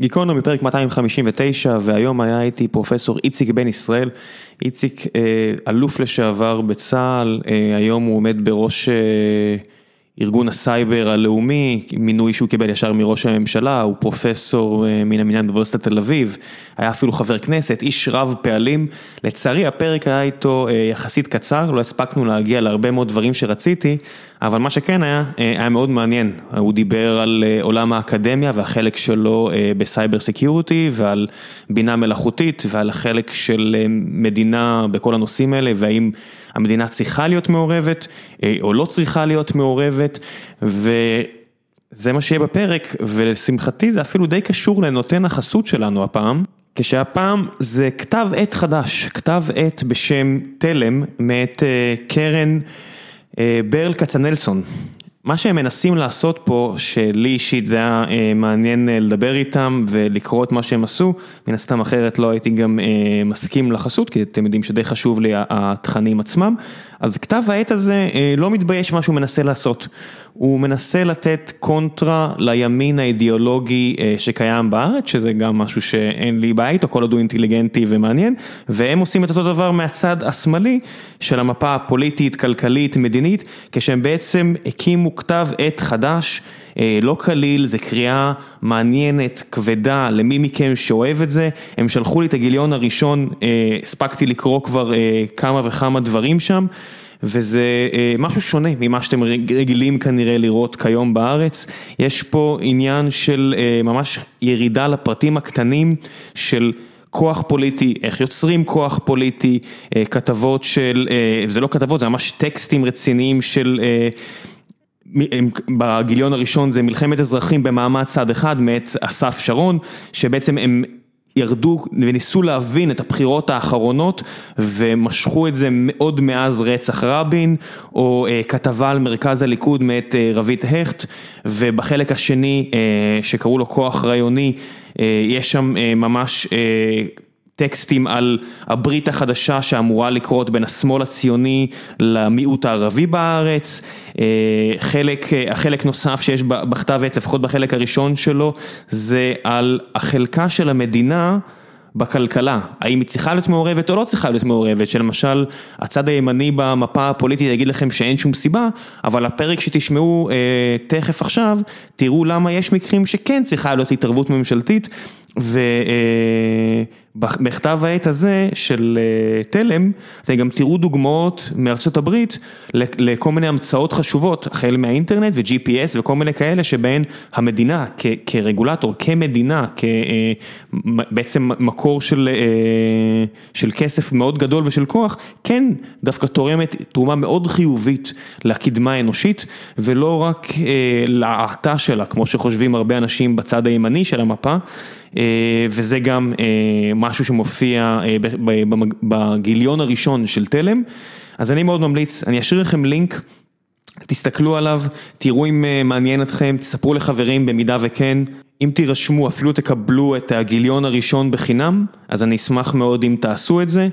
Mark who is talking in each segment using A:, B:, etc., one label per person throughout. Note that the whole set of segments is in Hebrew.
A: גיקונומי פרק 259 והיום היה איתי פרופסור איציק בן ישראל, איציק אלוף לשעבר בצה"ל, היום הוא עומד בראש ארגון הסייבר הלאומי, מינוי שהוא קיבל ישר מראש הממשלה, הוא פרופסור מן המניין באוניברסיטת תל אביב, היה אפילו חבר כנסת, איש רב פעלים, לצערי הפרק היה איתו יחסית קצר, לא הספקנו להגיע להרבה מאוד דברים שרציתי, אבל מה שכן היה, היה מאוד מעניין, הוא דיבר על עולם האקדמיה והחלק שלו בסייבר סקיורטי ועל בינה מלאכותית ועל החלק של מדינה בכל הנושאים האלה והאם המדינה צריכה להיות מעורבת או לא צריכה להיות מעורבת וזה מה שיהיה בפרק ולשמחתי זה אפילו די קשור לנותן החסות שלנו הפעם, כשהפעם זה כתב עת חדש, כתב עת בשם תלם מאת קרן ברל כצנלסון, מה שהם מנסים לעשות פה, שלי אישית זה היה מעניין לדבר איתם ולקרוא את מה שהם עשו, מן הסתם אחרת לא הייתי גם מסכים לחסות, כי אתם יודעים שדי חשוב לי התכנים עצמם, אז כתב העת הזה לא מתבייש מה שהוא מנסה לעשות, הוא מנסה לתת קונטרה לימין האידיאולוגי שקיים בארץ, שזה גם משהו שאין לי בעיה איתו, כל עוד הוא אינטליגנטי ומעניין, והם עושים את אותו דבר מהצד השמאלי של המפה הפוליטית, כלכלית, מדינית, כשהם בעצם הקימו כתב עת חדש, לא קליל, זה קריאה מעניינת, כבדה, למי מכם שאוהב את זה, הם שלחו לי את הגיליון הראשון, הספקתי לקרוא כבר כמה וכמה דברים שם. וזה משהו שונה ממה שאתם רגילים כנראה לראות כיום בארץ, יש פה עניין של ממש ירידה לפרטים הקטנים של כוח פוליטי, איך יוצרים כוח פוליטי, כתבות של, זה לא כתבות, זה ממש טקסטים רציניים של, בגיליון הראשון זה מלחמת אזרחים במעמד צד אחד מאת אסף שרון, שבעצם הם ירדו וניסו להבין את הבחירות האחרונות ומשכו את זה עוד מאז רצח רבין, או כתבה על מרכז הליכוד מאת רבית הכט, ובחלק השני שקראו לו כוח רעיוני, יש שם ממש טקסטים על הברית החדשה שאמורה לקרות בין השמאל הציוני למיעוט הערבי בארץ, החלק נוסף שיש בכתב עת, לפחות בחלק הראשון שלו, זה על החלקה של המדינה בכלכלה, האם היא צריכה להיות מעורבת או לא צריכה להיות מעורבת, שלמשל הצד הימני במפה הפוליטית יגיד לכם שאין שום סיבה, אבל הפרק שתשמעו תכף עכשיו, תראו למה יש מקרים שכן צריכה להיות התערבות ממשלתית. ובכתב העת הזה של תלם, אתם גם תראו דוגמאות מארצות הברית לכל מיני המצאות חשובות, החל מהאינטרנט ו-GPS וכל מיני כאלה שבהן המדינה כרגולטור, כמדינה, בעצם מקור של כסף מאוד גדול ושל כוח, כן דווקא תורמת תרומה מאוד חיובית לקדמה האנושית, ולא רק להאטה שלה, כמו שחושבים הרבה אנשים בצד הימני של המפה. וזה גם משהו שמופיע בגיליון הראשון של תלם, אז אני מאוד ממליץ, אני אשאיר לכם לינק, תסתכלו עליו, תראו אם מעניין אתכם, תספרו לחברים במידה וכן, אם תירשמו אפילו תקבלו את הגיליון הראשון בחינם, אז אני אשמח מאוד אם תעשו את זה,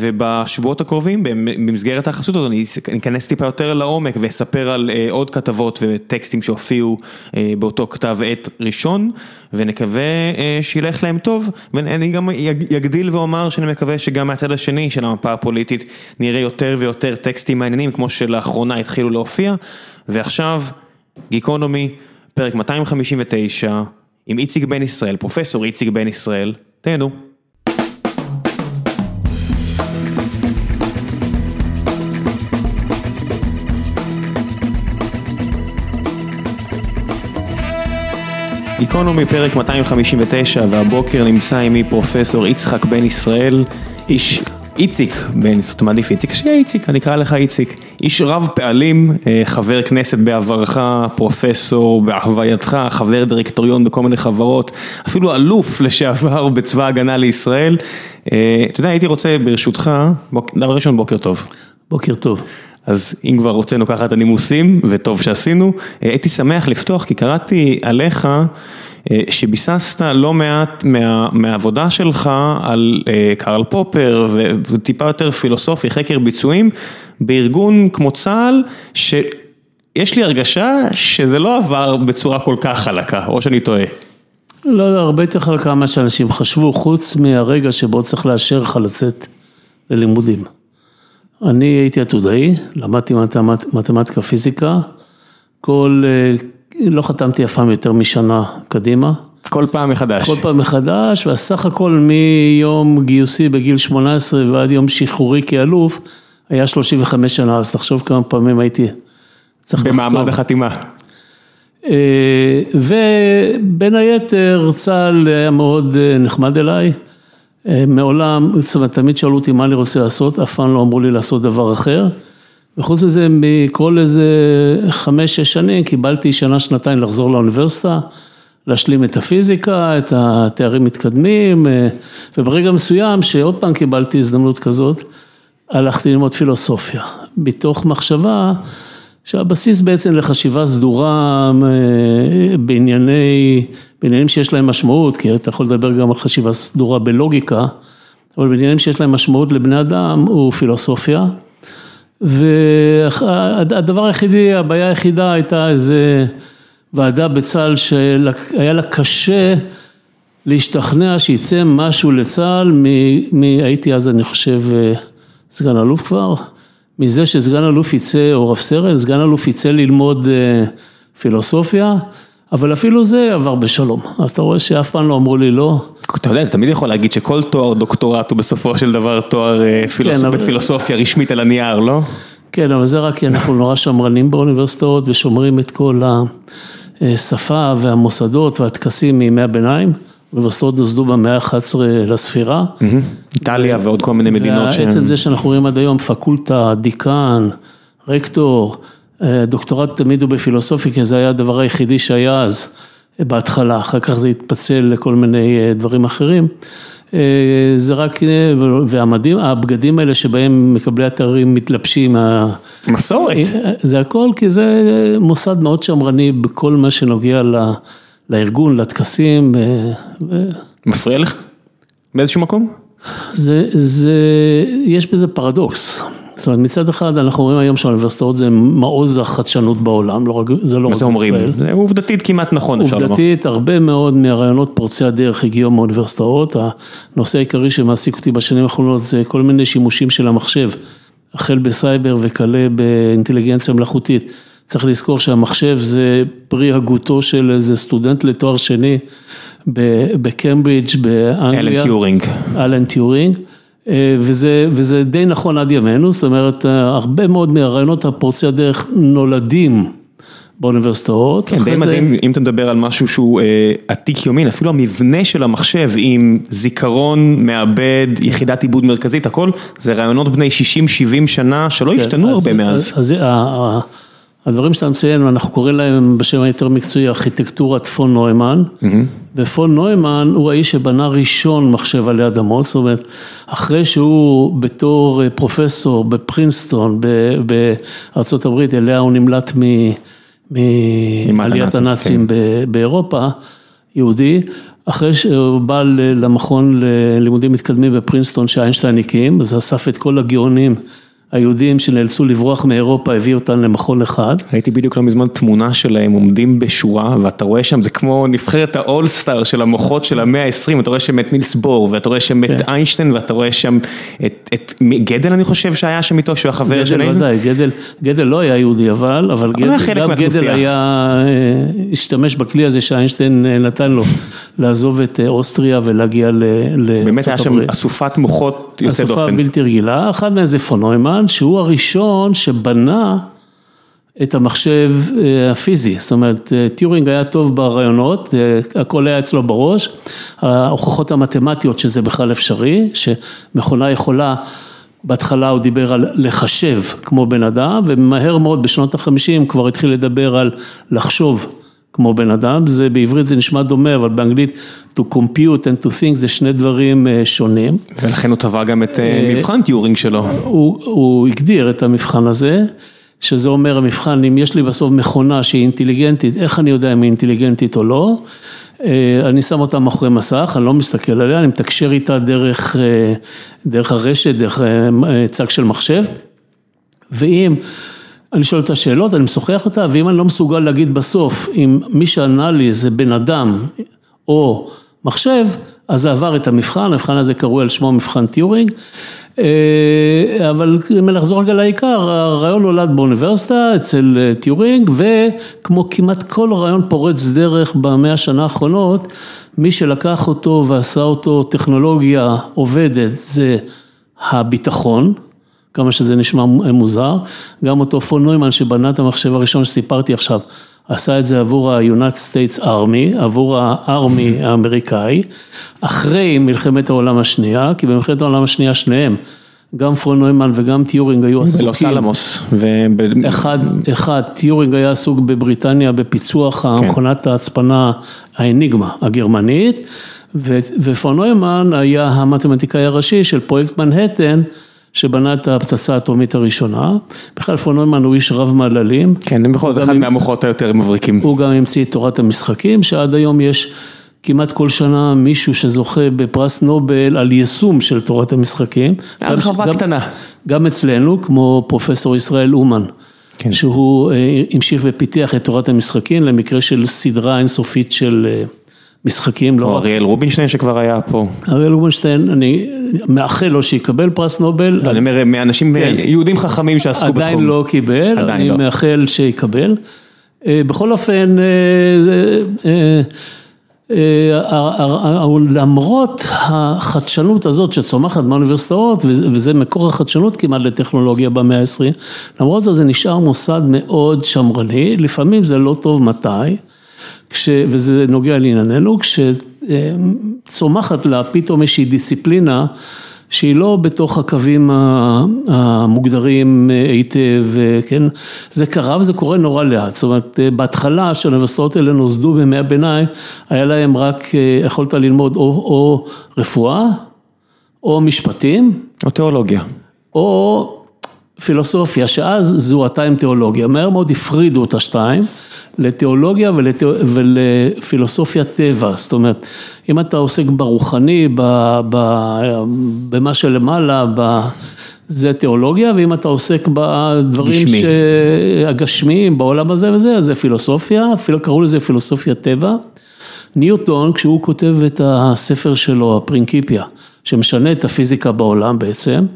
A: ובשבועות הקרובים במסגרת החסות הזאת אני אכנס טיפה יותר לעומק ואספר על עוד כתבות וטקסטים שהופיעו באותו כתב עת ראשון, ונקווה שילך להם טוב, ואני גם אגדיל ואומר שאני מקווה שגם מהצד השני של המפה הפוליטית נראה יותר ויותר טקסטים מעניינים כמו שלאחרונה התחילו להופיע, ועכשיו גיקונומי. פרק 259 עם איציק בן ישראל, פרופסור איציק בן ישראל, תהנו. גיקונומי פרק 259 והבוקר נמצא עימי פרופסור יצחק בן ישראל, איש איציק בן, אתה מעדיף איציק? שיהיה איציק, אני אקרא לך איציק. איש רב פעלים, חבר כנסת בעברך, פרופסור בהווייתך, חבר דירקטוריון בכל מיני חברות, אפילו אלוף לשעבר בצבא ההגנה לישראל. אתה יודע, הייתי רוצה ברשותך, דבר ראשון בוקר טוב.
B: בוקר טוב.
A: אז אם כבר הוצאנו ככה את הנימוסים, וטוב שעשינו, הייתי שמח לפתוח כי קראתי עליך שביססת לא מעט מהעבודה שלך על קרל פופר וטיפה יותר פילוסופי, חקר ביצועים, בארגון כמו צה"ל, שיש לי הרגשה שזה לא עבר בצורה כל כך חלקה, או שאני טועה.
B: לא, לא, הרבה יותר חלקה ממה שאנשים חשבו, חוץ מהרגע שבו צריך לאשר לך לצאת ללימודים. אני הייתי עתודאי, למדתי מתמט, מתמטיקה פיזיקה, כל, אה, לא חתמתי אף פעם יותר משנה קדימה.
A: כל פעם מחדש.
B: כל פעם מחדש, והסך הכל מיום גיוסי בגיל 18 ועד יום שחרורי כאלוף, היה 35 שנה, אז תחשוב כמה פעמים הייתי
A: צריך לחתום. במעמד החתימה.
B: אה, ובין היתר צה"ל היה מאוד אה, נחמד אליי, מעולם, זאת אומרת תמיד שאלו אותי מה אני רוצה לעשות, אף פעם לא אמרו לי לעשות דבר אחר, וחוץ מזה מכל איזה חמש-שש שנים קיבלתי שנה שנתיים לחזור לאוניברסיטה, להשלים את הפיזיקה, את התארים מתקדמים, וברגע מסוים שעוד פעם קיבלתי הזדמנות כזאת, הלכתי ללמוד פילוסופיה, מתוך מחשבה שהבסיס בעצם לחשיבה סדורה אה, בענייני, בעניינים שיש להם משמעות, כי אתה יכול לדבר גם על חשיבה סדורה בלוגיקה, אבל בעניינים שיש להם משמעות לבני אדם הוא פילוסופיה. והדבר היחידי, הבעיה היחידה הייתה איזה ועדה בצה"ל שהיה לה קשה להשתכנע שיצא משהו לצה"ל, הייתי אז אני חושב אה, סגן אלוף כבר. מזה שסגן אלוף יצא, או רב סרן, סגן אלוף יצא ללמוד אה, פילוסופיה, אבל אפילו זה עבר בשלום. אז אתה רואה שאף פעם לא אמרו לי לא.
A: אתה יודע, אתה תמיד יכול להגיד שכל תואר דוקטורט הוא בסופו של דבר תואר אה, פילוס... כן, בפילוסופיה אבל... רשמית על הנייר, לא?
B: כן, אבל זה רק כי אנחנו נורא שמרנים באוניברסיטאות ושומרים את כל השפה והמוסדות והטקסים מימי הביניים. אוניברסיטאות נוסדו במאה ה-11 לספירה.
A: איטליה ועוד כל מיני מדינות.
B: בעצם זה שאנחנו רואים עד היום פקולטה, דיקן, רקטור, אה, דוקטורט תמיד הוא בפילוסופיה, כי זה היה הדבר היחידי שהיה אז, בהתחלה, אחר כך זה התפצל לכל מיני אה, דברים אחרים. אה, זה רק, והמדים, הבגדים האלה שבהם מקבלי התארים מתלבשים.
A: מסורת.
B: זה הכל, כי זה מוסד מאוד שמרני בכל מה שנוגע ל... לארגון, לטקסים.
A: מפריע לך? באיזשהו מקום?
B: זה, זה, יש בזה פרדוקס. זאת אומרת, מצד אחד אנחנו רואים היום שהאוניברסיטאות זה מעוז החדשנות בעולם, לא רק, זה לא רק בישראל. אומרים?
A: זה עובדתית כמעט נכון, אפשר
B: לומר. עובדתית, הרבה מאוד מהרעיונות פורצי הדרך הגיעו מהאוניברסיטאות. הנושא העיקרי שמעסיק אותי בשנים האחרונות זה כל מיני שימושים של המחשב, החל בסייבר וכלה באינטליגנציה מלאכותית. צריך לזכור שהמחשב זה פרי הגותו של איזה סטודנט לתואר שני בקיימברידג' באנגליה.
A: אלן טיורינג.
B: אלן טיורינג. אה, וזה, וזה די נכון עד ימינו, זאת אומרת, אה, הרבה מאוד מהרעיונות הפורצי הדרך נולדים באוניברסיטאות.
A: כן, די מדהים, אם אתה מדבר על משהו שהוא אה, עתיק יומין, אפילו המבנה של המחשב עם זיכרון, מעבד, יחידת עיבוד מרכזית, הכל, זה רעיונות בני 60-70 שנה שלא כן, השתנו אז, הרבה מאז.
B: אז, אז, הדברים שאתה מציין, אנחנו קוראים להם בשם היותר מקצועי ארכיטקטורת פון נוימן, mm-hmm. ופון נוימן הוא האיש שבנה ראשון מחשב עלי אדמות, זאת אומרת, אחרי שהוא בתור אה, פרופסור בפרינסטון בארה"ב, אליה הוא נמלט מעליית הנאצים כן. באירופה, יהודי, אחרי שהוא בא למכון ללימודים מתקדמים בפרינסטון שאיינשטיין הקים, אז אסף את כל הגאונים. היהודים שנאלצו לברוח מאירופה הביא אותם למכון אחד.
A: ראיתי בדיוק לא מזמן תמונה שלהם עומדים בשורה ואתה רואה שם זה כמו נבחרת האולסטאר של המוחות של המאה ה-20, אתה רואה שם את נילס בור ואתה רואה שם את כן. איינשטיין ואתה רואה שם את, את גדל אני חושב שהיה שם איתו שהוא החבר שלהם.
B: גדל ודאי, גדל, גדל לא היה יהודי אבל, אבל גדל, גם גדל היה, אה, השתמש בכלי הזה שאיינשטיין אה, נתן לו לעזוב את אה, אוסטריה ולהגיע לארצות הברית.
A: באמת היה שם אסופת מוחות יוצא דופן.
B: אסופה בלתי רגילה, אחד מהם זה פונוימן. שהוא הראשון שבנה את המחשב אה, הפיזי, זאת אומרת אה, טיורינג היה טוב ברעיונות, אה, הכל היה אצלו בראש, ההוכחות המתמטיות שזה בכלל אפשרי, שמכונה יכולה, בהתחלה הוא דיבר על לחשב כמו בן אדם, ומהר מאוד בשנות החמישים כבר התחיל לדבר על לחשוב כמו בן אדם, זה בעברית זה נשמע דומה, אבל באנגלית to compute and to think זה שני דברים אה, שונים.
A: ולכן הוא טבע גם את אה, מבחן טיורינג שלו.
B: הוא, הוא הגדיר את המבחן הזה, שזה אומר המבחן, אם יש לי בסוף מכונה שהיא אינטליגנטית, איך אני יודע אם היא אינטליגנטית או לא? אה, אני שם אותה מאחורי מסך, אני לא מסתכל עליה, אני מתקשר איתה דרך, דרך הרשת, דרך צג של מחשב, ואם אני שואל את השאלות, אני משוחח אותה, ואם אני לא מסוגל להגיד בסוף, אם מי שענה לי זה בן אדם, או מחשב, אז זה עבר את המבחן, המבחן הזה קרוי על שמו מבחן טיורינג, אה, אבל אם נחזור רגע לעיקר, הרעיון נולד באוניברסיטה אצל אה, טיורינג, וכמו כמעט כל רעיון פורץ דרך במאה השנה האחרונות, מי שלקח אותו ועשה אותו טכנולוגיה עובדת זה הביטחון. כמה שזה נשמע מוזר, גם אותו פון נוימן שבנה את המחשב הראשון שסיפרתי עכשיו, עשה את זה עבור ה-United States Army, עבור ה army האמריקאי, אחרי מלחמת העולם השנייה, כי במלחמת העולם השנייה שניהם, גם פון נוימן וגם טיורינג היו עסוקים.
A: בלוס אלמוס.
B: אחד, אחד, טיורינג היה עסוק בבריטניה בפיצוח כן. מכונת ההצפנה האניגמה הגרמנית, ופון נוימן היה המתמטיקאי הראשי של פרויקט מנהטן. שבנה את הפצצה האטומית הראשונה, בכלל פון נוימן הוא איש רב מעללים.
A: כן, בכל זאת אחד מהמוחות היותר מבריקים.
B: הוא גם המציא את תורת המשחקים, שעד היום יש כמעט כל שנה מישהו שזוכה בפרס נובל על יישום של תורת המשחקים.
A: הרחבה קטנה.
B: גם אצלנו, כמו פרופסור ישראל אומן. כן. שהוא אה, המשיך ופיתח את תורת המשחקים למקרה של סדרה אינסופית של משחקים.
A: לא או אריאל רובינשטיין שכבר היה פה.
B: אריאל רובינשטיין, אני מאחל לו שיקבל פרס נובל.
A: לא, אני אומר, מאנשים, כן. יהודים חכים שעסקו בתחום.
B: עדיין לא קיבל, עדיין אני לא. מאחל שיקבל. אה, בכל אופן, אה, אה, למרות החדשנות הזאת שצומחת באוניברסיטאות, וזה מקור החדשנות כמעט לטכנולוגיה במאה ה-20, למרות זאת זה נשאר מוסד מאוד שמרני, לפעמים זה לא טוב מתי. כש, וזה נוגע לענייננו, כשצומחת לה פתאום איזושהי דיסציפלינה שהיא לא בתוך הקווים המוגדרים היטב, כן, זה קרה וזה קורה נורא לאט, זאת אומרת בהתחלה שהאוניברסיטאות האלה נוסדו בימי הביניים, היה להם רק, יכולת ללמוד או, או רפואה, או משפטים.
A: או תיאולוגיה.
B: או פילוסופיה, שאז זוהתה עם תיאולוגיה, מהר מאוד הפרידו את השתיים. לתיאולוגיה ולתיא... ולפילוסופיה טבע, זאת אומרת, אם אתה עוסק ברוחני, ב... ב... במה שלמעלה, ב... זה תיאולוגיה, ואם אתה עוסק בדברים ש... הגשמיים בעולם הזה וזה, אז זה פילוסופיה, אפילו קראו לזה פילוסופיה טבע. ניוטון, כשהוא כותב את הספר שלו, הפרינקיפיה, שמשנה את הפיזיקה בעולם בעצם,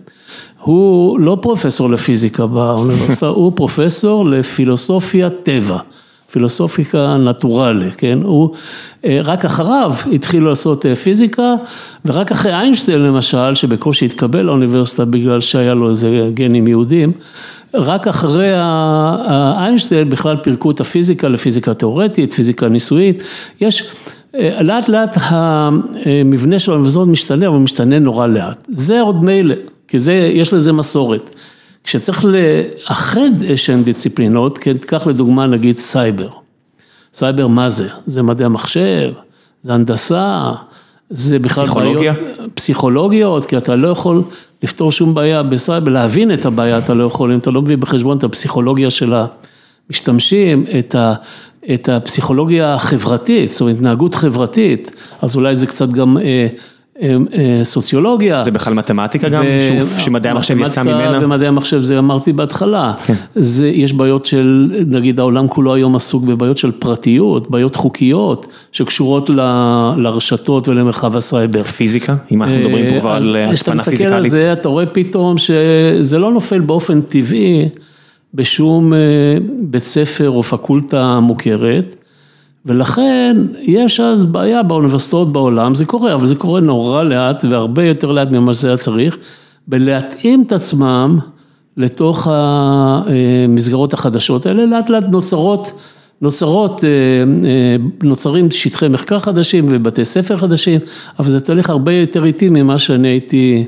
B: הוא לא פרופסור לפיזיקה באוניברסיטה, הוא פרופסור לפילוסופיה טבע. פילוסופיקה נטורלי, כן, הוא, אה, רק אחריו התחילו לעשות אה, פיזיקה, ורק אחרי איינשטיין למשל, שבקושי התקבל לאוניברסיטה בגלל שהיה לו איזה גנים יהודים, רק אחרי איינשטיין בכלל פירקו את הפיזיקה לפיזיקה תיאורטית, פיזיקה ניסויית, יש אה, לאט לאט המבנה של האוניברסיטאות משתנה, אבל משתנה נורא לאט, זה עוד מילא, כי זה, יש לזה מסורת. כשצריך לאחד איזשהן דיסציפלינות, כן, קח לדוגמה נגיד סייבר. סייבר מה זה? זה מדעי המחשב, זה הנדסה, זה בכלל
A: פסיכולוגיה?
B: בעיות, פסיכולוגיות, כי אתה לא יכול לפתור שום בעיה בסייבר, להבין את הבעיה אתה לא יכול, אם אתה לא מביא בחשבון את הפסיכולוגיה של המשתמשים, את, ה, את הפסיכולוגיה החברתית, זאת אומרת התנהגות חברתית, אז אולי זה קצת גם אה, סוציולוגיה.
A: זה בכלל מתמטיקה גם, שמדעי המחשב יצא ממנה?
B: ומדעי המחשב זה אמרתי בהתחלה.
A: כן.
B: זה, יש בעיות של, נגיד העולם כולו היום עסוק בבעיות של פרטיות, בעיות חוקיות, שקשורות לרשתות ולמרחב הסייבר.
A: פיזיקה? אם אנחנו מדברים פה כבר על הצפנה פיזיקלית.
B: כשאתה מסתכל על זה, אתה רואה פתאום שזה לא נופל באופן טבעי בשום אה, בית ספר או פקולטה מוכרת. ולכן יש אז בעיה באוניברסיטאות בעולם, זה קורה, אבל זה קורה נורא לאט והרבה יותר לאט ממה שזה היה צריך, בלהתאים את עצמם לתוך המסגרות החדשות האלה, לאט לאט נוצרות, נוצרות, אה, אה, נוצרים שטחי מחקר חדשים ובתי ספר חדשים, אבל זה תהליך הרבה יותר איטי ממה שאני הייתי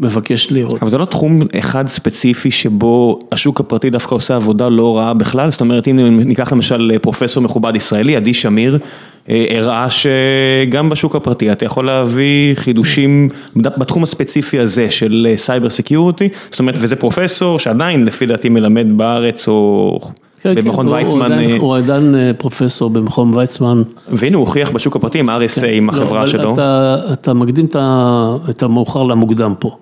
B: מבקש לראות.
A: אבל זה לא תחום אחד ספציפי שבו השוק הפרטי דווקא עושה עבודה לא רעה בכלל, זאת אומרת אם ניקח למשל פרופסור מכובד ישראלי, עדי שמיר, אה, הראה שגם בשוק הפרטי אתה יכול להביא חידושים בתחום הספציפי הזה של סייבר סקיורטי, זאת אומרת וזה פרופסור שעדיין לפי דעתי מלמד בארץ או
B: במכון ויצמן. הוא עדיין אה, פרופסור במכון ויצמן.
A: והנה הוא הוכיח בשוק הפרטי עם RSA, כן. עם החברה
B: לא,
A: שלו.
B: אתה מקדים את המאוחר למוקדם פה.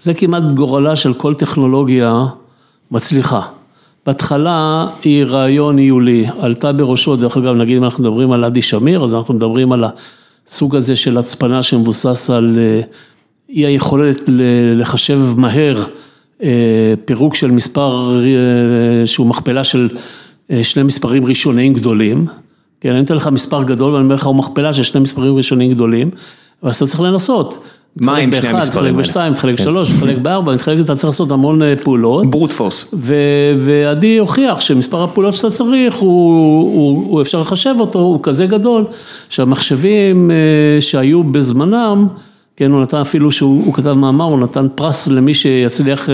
B: זה כמעט גורלה של כל טכנולוגיה מצליחה. בהתחלה היא רעיון ניהולי, עלתה בראשו, דרך אגב נגיד אם אנחנו מדברים על עדי שמיר, אז אנחנו מדברים על הסוג הזה של הצפנה שמבוסס על אי היכולת לחשב מהר פירוק של מספר שהוא מכפלה של שני מספרים ראשוניים גדולים. כן, אני אתן לך מספר גדול ואני אומר לך הוא מכפלה של שני מספרים ראשונים גדולים, ואז אתה צריך לנסות.
A: מה עם שני המספרים
B: האלה? תחלק בשתיים, תחלק בשלוש, תחלק בארבע, תחלק, אתה צריך לעשות המון פעולות.
A: ברוט פורס.
B: ועדי הוכיח שמספר הפעולות שאתה צריך, הוא אפשר לחשב אותו, הוא כזה גדול, שהמחשבים שהיו בזמנם, כן, הוא נתן אפילו שהוא כתב מאמר, הוא נתן פרס למי שיצליח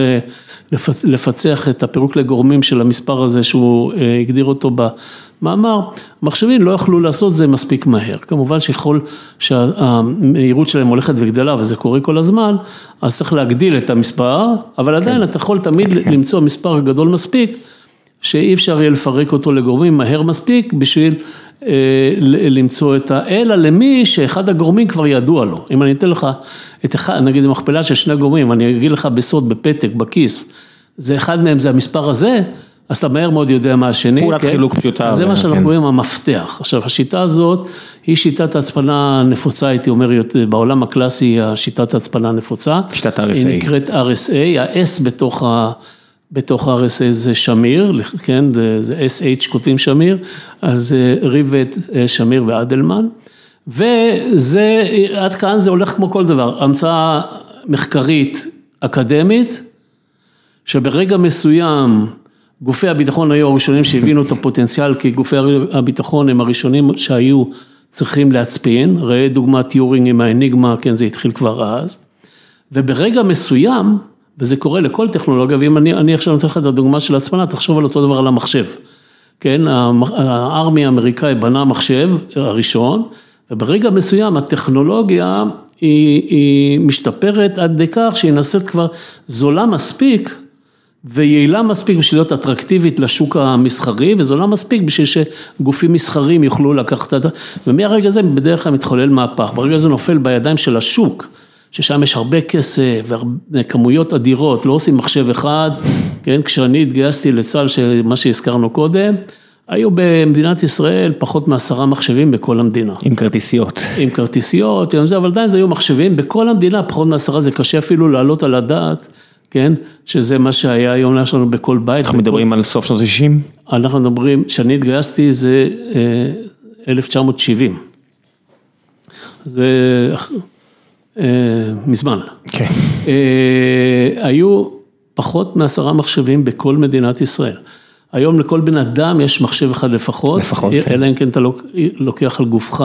B: לפצח את הפירוק לגורמים של המספר הזה שהוא הגדיר אותו במאמר, מחשבים לא יכלו לעשות זה מספיק מהר, כמובן שיכול שהמהירות שלהם הולכת וגדלה וזה קורה כל הזמן, אז צריך להגדיל את המספר, אבל עדיין אתה יכול תמיד למצוא מספר גדול מספיק, שאי אפשר יהיה לפרק אותו לגורמים מהר מספיק בשביל למצוא את ה... אלא למי שאחד הגורמים כבר ידוע לו, אם אני אתן לך את אחד, נגיד מכפלה של שני גורמים, אני אגיד לך בסוד, בפתק, בכיס, זה אחד מהם זה המספר הזה, אז אתה מהר מאוד יודע מה השני.
A: פעולת חילוק פשוטה.
B: זה מה שאנחנו קוראים המפתח. עכשיו השיטה הזאת היא שיטת הצפנה נפוצה, הייתי אומר, בעולם הקלאסי השיטת הצפנה נפוצה.
A: שיטת RSA.
B: היא נקראת RSA, ה-S בתוך ה... בתוך RSA זה שמיר, כן, זה SH כותבים שמיר, אז ריבט, שמיר ואדלמן, וזה, עד כאן זה הולך כמו כל דבר, המצאה מחקרית אקדמית, שברגע מסוים גופי הביטחון היו הראשונים שהבינו את הפוטנציאל, כי גופי הביטחון הם הראשונים שהיו צריכים להצפין, ראה דוגמת יורינג עם האניגמה, כן, זה התחיל כבר אז, וברגע מסוים, וזה קורה לכל טכנולוגיה, ואם אני, אני עכשיו נותן לך את הדוגמה של הצפנה, תחשוב על אותו דבר על המחשב. כן, הארמי האמריקאי בנה מחשב הראשון, וברגע מסוים הטכנולוגיה היא, היא משתפרת עד כדי כך שהיא נעשית כבר זולה מספיק ויעילה מספיק בשביל להיות אטרקטיבית לשוק המסחרי, וזולה מספיק בשביל שגופים מסחרים יוכלו לקחת את ה... ומהרגע הזה בדרך כלל מתחולל מהפך, ברגע זה נופל בידיים של השוק. ששם יש הרבה כסף וכמויות אדירות, לא עושים מחשב אחד, כן, כשאני התגייסתי לצה"ל, מה שהזכרנו קודם, היו במדינת ישראל פחות מעשרה מחשבים בכל המדינה.
A: עם כרטיסיות.
B: עם כרטיסיות, עם זה, אבל עדיין זה היו מחשבים בכל המדינה, פחות מעשרה, זה קשה אפילו להעלות על הדעת, כן, שזה מה שהיה היום יש לנו בכל בית.
A: אנחנו מדברים על סוף שנות ה-60?
B: אנחנו מדברים, כשאני התגייסתי זה 1970. זה... מזמן.
A: כן.
B: היו פחות מעשרה מחשבים בכל מדינת ישראל. היום לכל בן אדם יש מחשב אחד לפחות.
A: לפחות,
B: כן. אלא אם כן אתה לוקח על גופך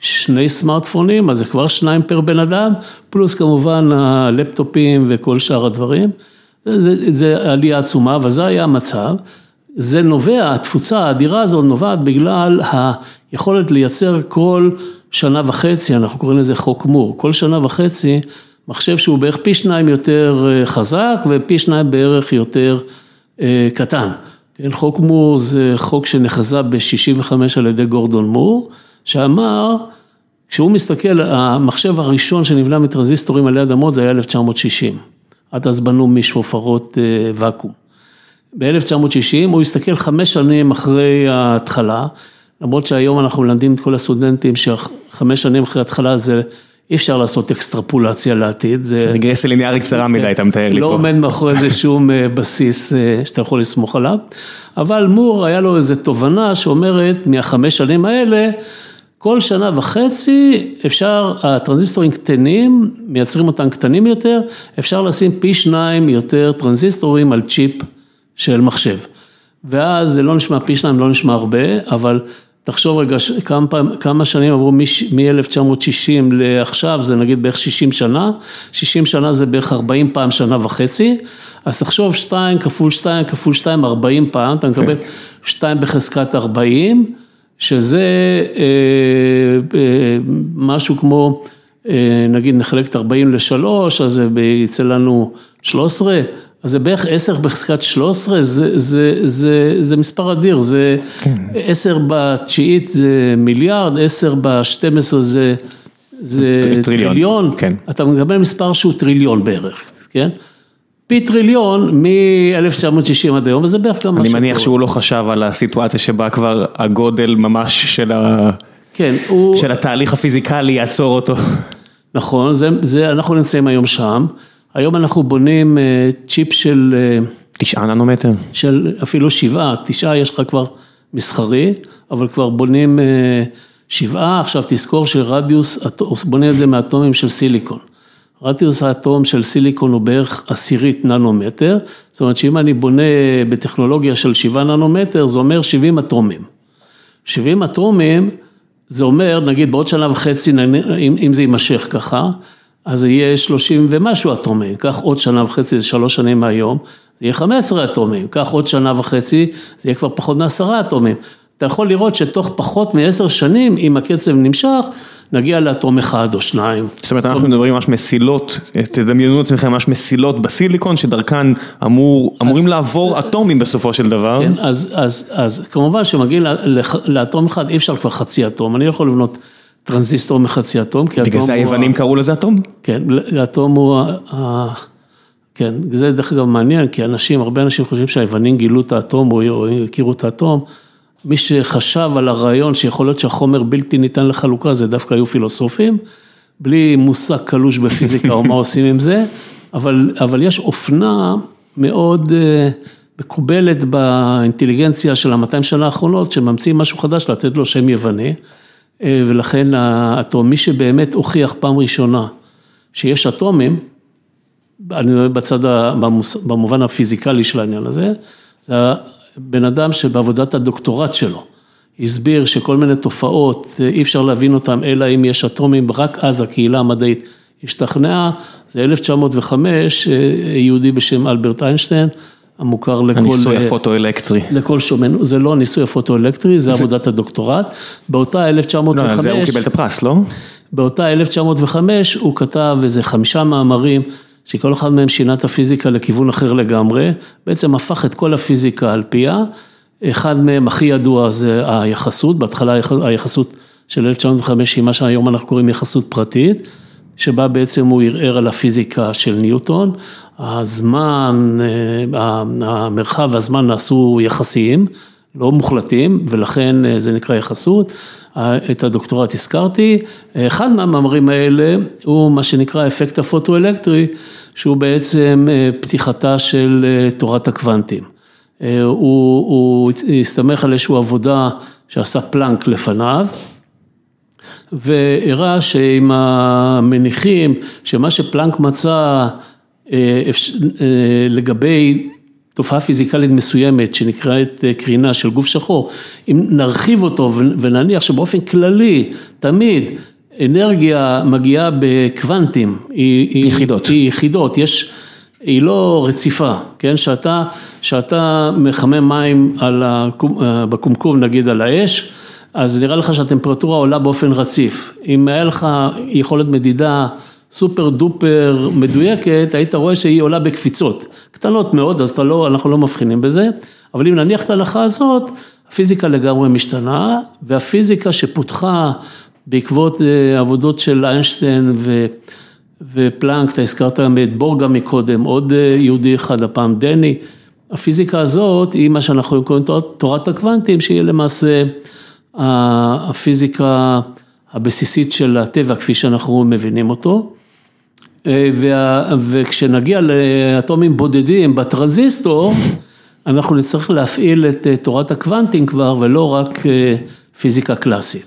B: שני סמארטפונים, אז זה כבר שניים פר בן אדם, פלוס כמובן הלפטופים וכל שאר הדברים. זה, זה עלייה עצומה, אבל זה היה המצב. זה נובע, התפוצה האדירה הזאת נובעת בגלל היכולת לייצר כל שנה וחצי, אנחנו קוראים לזה חוק מור, כל שנה וחצי מחשב שהוא בערך פי שניים יותר חזק ופי שניים בערך יותר קטן. כן, חוק מור זה חוק שנחזה ב-65 על ידי גורדון מור, שאמר, כשהוא מסתכל, המחשב הראשון שנבנה מטרנזיסטורים על יד אמות זה היה 1960, עד אז בנו משפופרות ואקום. ב-1960 הוא הסתכל חמש שנים אחרי ההתחלה, למרות שהיום אנחנו מלמדים את כל הסטודנטים שחמש שנים אחרי ההתחלה זה אי אפשר לעשות אקסטרפולציה לעתיד. זה...
A: רגרסיה ליניארית קצרה מדי, אתה מתאר לי פה.
B: לא עומד מאחורי זה שום בסיס שאתה יכול לסמוך עליו, אבל מור היה לו איזו תובנה שאומרת מהחמש שנים האלה, כל שנה וחצי אפשר, הטרנזיסטורים קטנים, מייצרים אותם קטנים יותר, אפשר לשים פי שניים יותר טרנזיסטורים על צ'יפ של מחשב. ואז זה לא נשמע פי שניים, לא נשמע הרבה, אבל תחשוב רגע כמה, כמה שנים עברו מ-1960 לעכשיו, זה נגיד בערך 60 שנה, 60 שנה זה בערך 40 פעם שנה וחצי, אז תחשוב 2 כפול 2 כפול 2, 40 פעם, אתה מקבל 2 בחזקת 40, שזה אה, אה, משהו כמו, אה, נגיד נחלק את 40 ל-3, אז זה יצא לנו 13. אז זה בערך 10 בחזקת 13, זה, זה, זה, זה מספר אדיר, זה כן. 10 בתשיעית זה מיליארד, 10 ב-12 זה, זה טריליון, טריליון.
A: כן.
B: אתה מקבל מספר שהוא טריליון בערך, כן? פי טריליון מ-1960 עד היום, וזה בערך גם מה
A: שקורה. אני מניח שהוא לא חשב על הסיטואציה שבה כבר הגודל ממש של ה...
B: כן, הוא...
A: של התהליך הפיזיקלי יעצור אותו.
B: נכון, זה, זה, אנחנו נמצאים היום שם. היום אנחנו בונים uh, צ'יפ של... Uh,
A: תשעה ננומטר.
B: של אפילו שבעה, תשעה יש לך כבר מסחרי, אבל כבר בונים uh, שבעה, עכשיו תזכור שרדיוס, בונים את זה מאטומים של סיליקון. רדיוס האטום של סיליקון הוא בערך עשירית ננומטר, זאת אומרת שאם אני בונה בטכנולוגיה של שבעה ננומטר, זה אומר 70 אטומים. 70 אטומים, זה אומר, נגיד בעוד שנה וחצי, אם, אם זה יימשך ככה, אז יהיה 30 ומשהו אטומים, קח עוד שנה וחצי, זה שלוש שנים מהיום, זה יהיה 15 אטומים, קח עוד שנה וחצי, זה יהיה כבר פחות מעשרה אטומים. אתה יכול לראות שתוך פחות מעשר שנים, אם הקצב נמשך, נגיע לאטום אחד או שניים.
A: זאת אומרת, אנחנו מדברים ממש מסילות, תדמיינו את עצמכם ממש מסילות בסיליקון, שדרכן אמור, אמורים לעבור אטומים בסופו של דבר.
B: כן, אז, אז, אז כמובן שמגיעים לאטום אחד, אי אפשר כבר חצי אטום, אני לא יכול לבנות טרנזיסטור מחצי אטום, כי
A: אטום בגלל זה היוונים קראו לזה אטום?
B: כן, אטום הוא, כן, זה דרך אגב מעניין, כי אנשים, הרבה אנשים חושבים שהיוונים גילו את האטום או הכירו את האטום. מי שחשב על הרעיון שיכול להיות שהחומר בלתי ניתן לחלוקה, זה דווקא היו פילוסופים, בלי מושג קלוש בפיזיקה או מה עושים עם זה, אבל, אבל יש אופנה מאוד אה, מקובלת באינטליגנציה של המאתיים שנה האחרונות, שממציאים משהו חדש, לתת לו שם יווני, ולכן האטום, מי שבאמת הוכיח פעם ראשונה שיש אטומים, אני מדבר בצד, במובן הפיזיקלי של העניין הזה, זה בן אדם שבעבודת הדוקטורט שלו הסביר שכל מיני תופעות, אי אפשר להבין אותן אלא אם יש אטומים, רק אז הקהילה המדעית השתכנעה, זה 1905, יהודי בשם אלברט איינשטיין, המוכר לכל...
A: הניסוי הפוטואלקטרי.
B: לכל שומן, זה לא הניסוי הפוטואלקטרי, זה עבודת הדוקטורט. באותה 1905...
A: לא, זה הוא קיבל את הפרס, לא?
B: באותה 1905 הוא כתב איזה חמישה מאמרים. שכל אחד מהם שינה את הפיזיקה לכיוון אחר לגמרי, בעצם הפך את כל הפיזיקה על פיה, אחד מהם הכי ידוע זה היחסות, בהתחלה היחסות של 1905 היא מה שהיום אנחנו קוראים יחסות פרטית, שבה בעצם הוא ערער על הפיזיקה של ניוטון, הזמן, אה, המרחב והזמן נעשו יחסיים, לא מוחלטים, ולכן אה, זה נקרא יחסות. את הדוקטורט הזכרתי, אחד מהמאמרים האלה הוא מה שנקרא אפקט הפוטואלקטרי, שהוא בעצם אה, פתיחתה של אה, תורת הקוונטים. אה, הוא, הוא הסתמך על איזושהי עבודה שעשה פלנק לפניו, והראה שעם המניחים, שמה שפלנק מצא לגבי תופעה פיזיקלית מסוימת שנקראת אה, קרינה של גוף שחור, אם נרחיב אותו ונניח שבאופן כללי, תמיד, אנרגיה מגיעה בקוונטים,
A: היא יחידות,
B: היא יחידות, יש, היא לא רציפה, כן, שאתה, שאתה מחמם מים על אה, בקומקום נגיד על האש, אז נראה לך שהטמפרטורה עולה באופן רציף, אם היה לך יכולת מדידה סופר דופר מדויקת, היית רואה שהיא עולה בקפיצות, קטנות מאוד, אז לא, אנחנו לא מבחינים בזה, אבל אם נניח את ההלכה הזאת, הפיזיקה לגמרי משתנה, והפיזיקה שפותחה בעקבות אה, עבודות של איינשטיין ו... ופלנק, אתה הזכרת גם את בורגה מקודם, עוד אה, יהודי אחד, הפעם דני, הפיזיקה הזאת היא מה שאנחנו קוראים תורת הקוונטים, שהיא למעשה הפיזיקה הבסיסית של הטבע כפי שאנחנו מבינים אותו. אה, וכשנגיע לאטומים בודדים בטרנזיסטור, אנחנו נצטרך להפעיל את אה, תורת הקוונטים כבר ולא רק אה, פיזיקה קלאסית.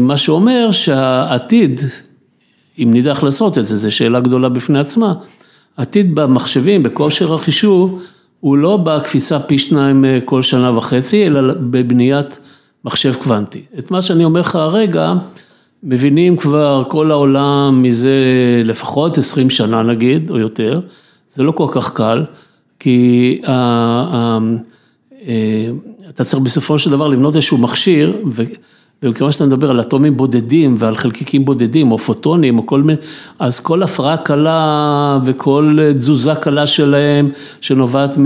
B: מה שאומר שהעתיד, אם נדע לעשות את זה, זו שאלה גדולה בפני עצמה, עתיד במחשבים, בכושר החישוב, הוא לא בקפיצה פי שניים כל שנה וחצי, אלא בבניית מחשב קוונטי. את מה שאני אומר לך הרגע, מבינים כבר כל העולם מזה לפחות 20 שנה נגיד, או יותר, זה לא כל כך קל, כי אה, אתה צריך בסופו של דבר לבנות איזשהו מכשיר, ומכיוון שאתה מדבר על אטומים בודדים ועל חלקיקים בודדים או פוטונים או כל מיני, אז כל הפרעה קלה וכל תזוזה קלה שלהם שנובעת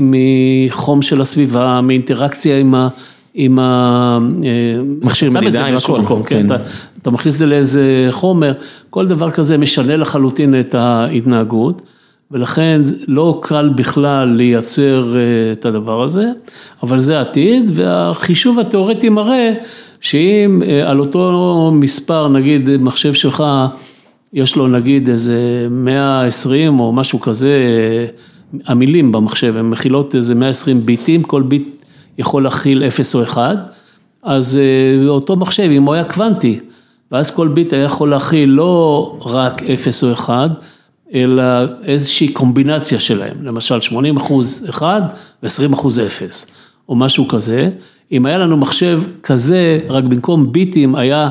B: מחום של הסביבה, מאינטראקציה עם ה... עם
A: המכשיר מדידה, עם הכל,
B: כן, כן. אתה, אתה מכניס את זה לאיזה חומר, כל דבר כזה משנה לחלוטין את ההתנהגות, ולכן לא קל בכלל לייצר אה, את הדבר הזה, אבל זה העתיד, והחישוב התיאורטי מראה שאם על אותו מספר, נגיד מחשב שלך, יש לו נגיד איזה 120 או משהו כזה, המילים במחשב, הן מכילות איזה 120 ביטים, כל ביט יכול להכיל 0 או 1, אז אותו מחשב, אם הוא היה קוונטי, ואז כל ביט היה יכול להכיל לא רק 0 או 1, אלא איזושהי קומבינציה שלהם, למשל 80 אחוז 1 ו-20 אחוז 0, או משהו כזה. אם היה לנו מחשב כזה, רק במקום ביטים היה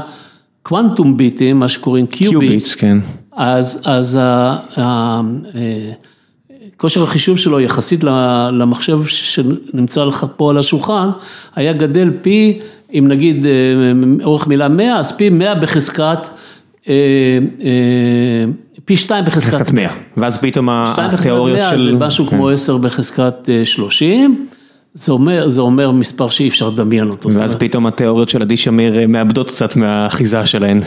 B: קוונטום ביטים, מה שקוראים קיוביט,
A: כן.
B: אז, אז כושר החישוב שלו יחסית למחשב שנמצא לך פה על השולחן, היה גדל פי, אם נגיד אורך מילה 100, אז פי 100 בחזקת פי שתיים בחזקת
A: 100, ואז פתאום התיאוריות של...
B: זה משהו כמו 10 בחזקת 30, זה אומר, זה אומר מספר שאי אפשר לדמיין אותו.
A: ואז פתאום התיאוריות של עדי שמיר מאבדות קצת מהאחיזה שלהן.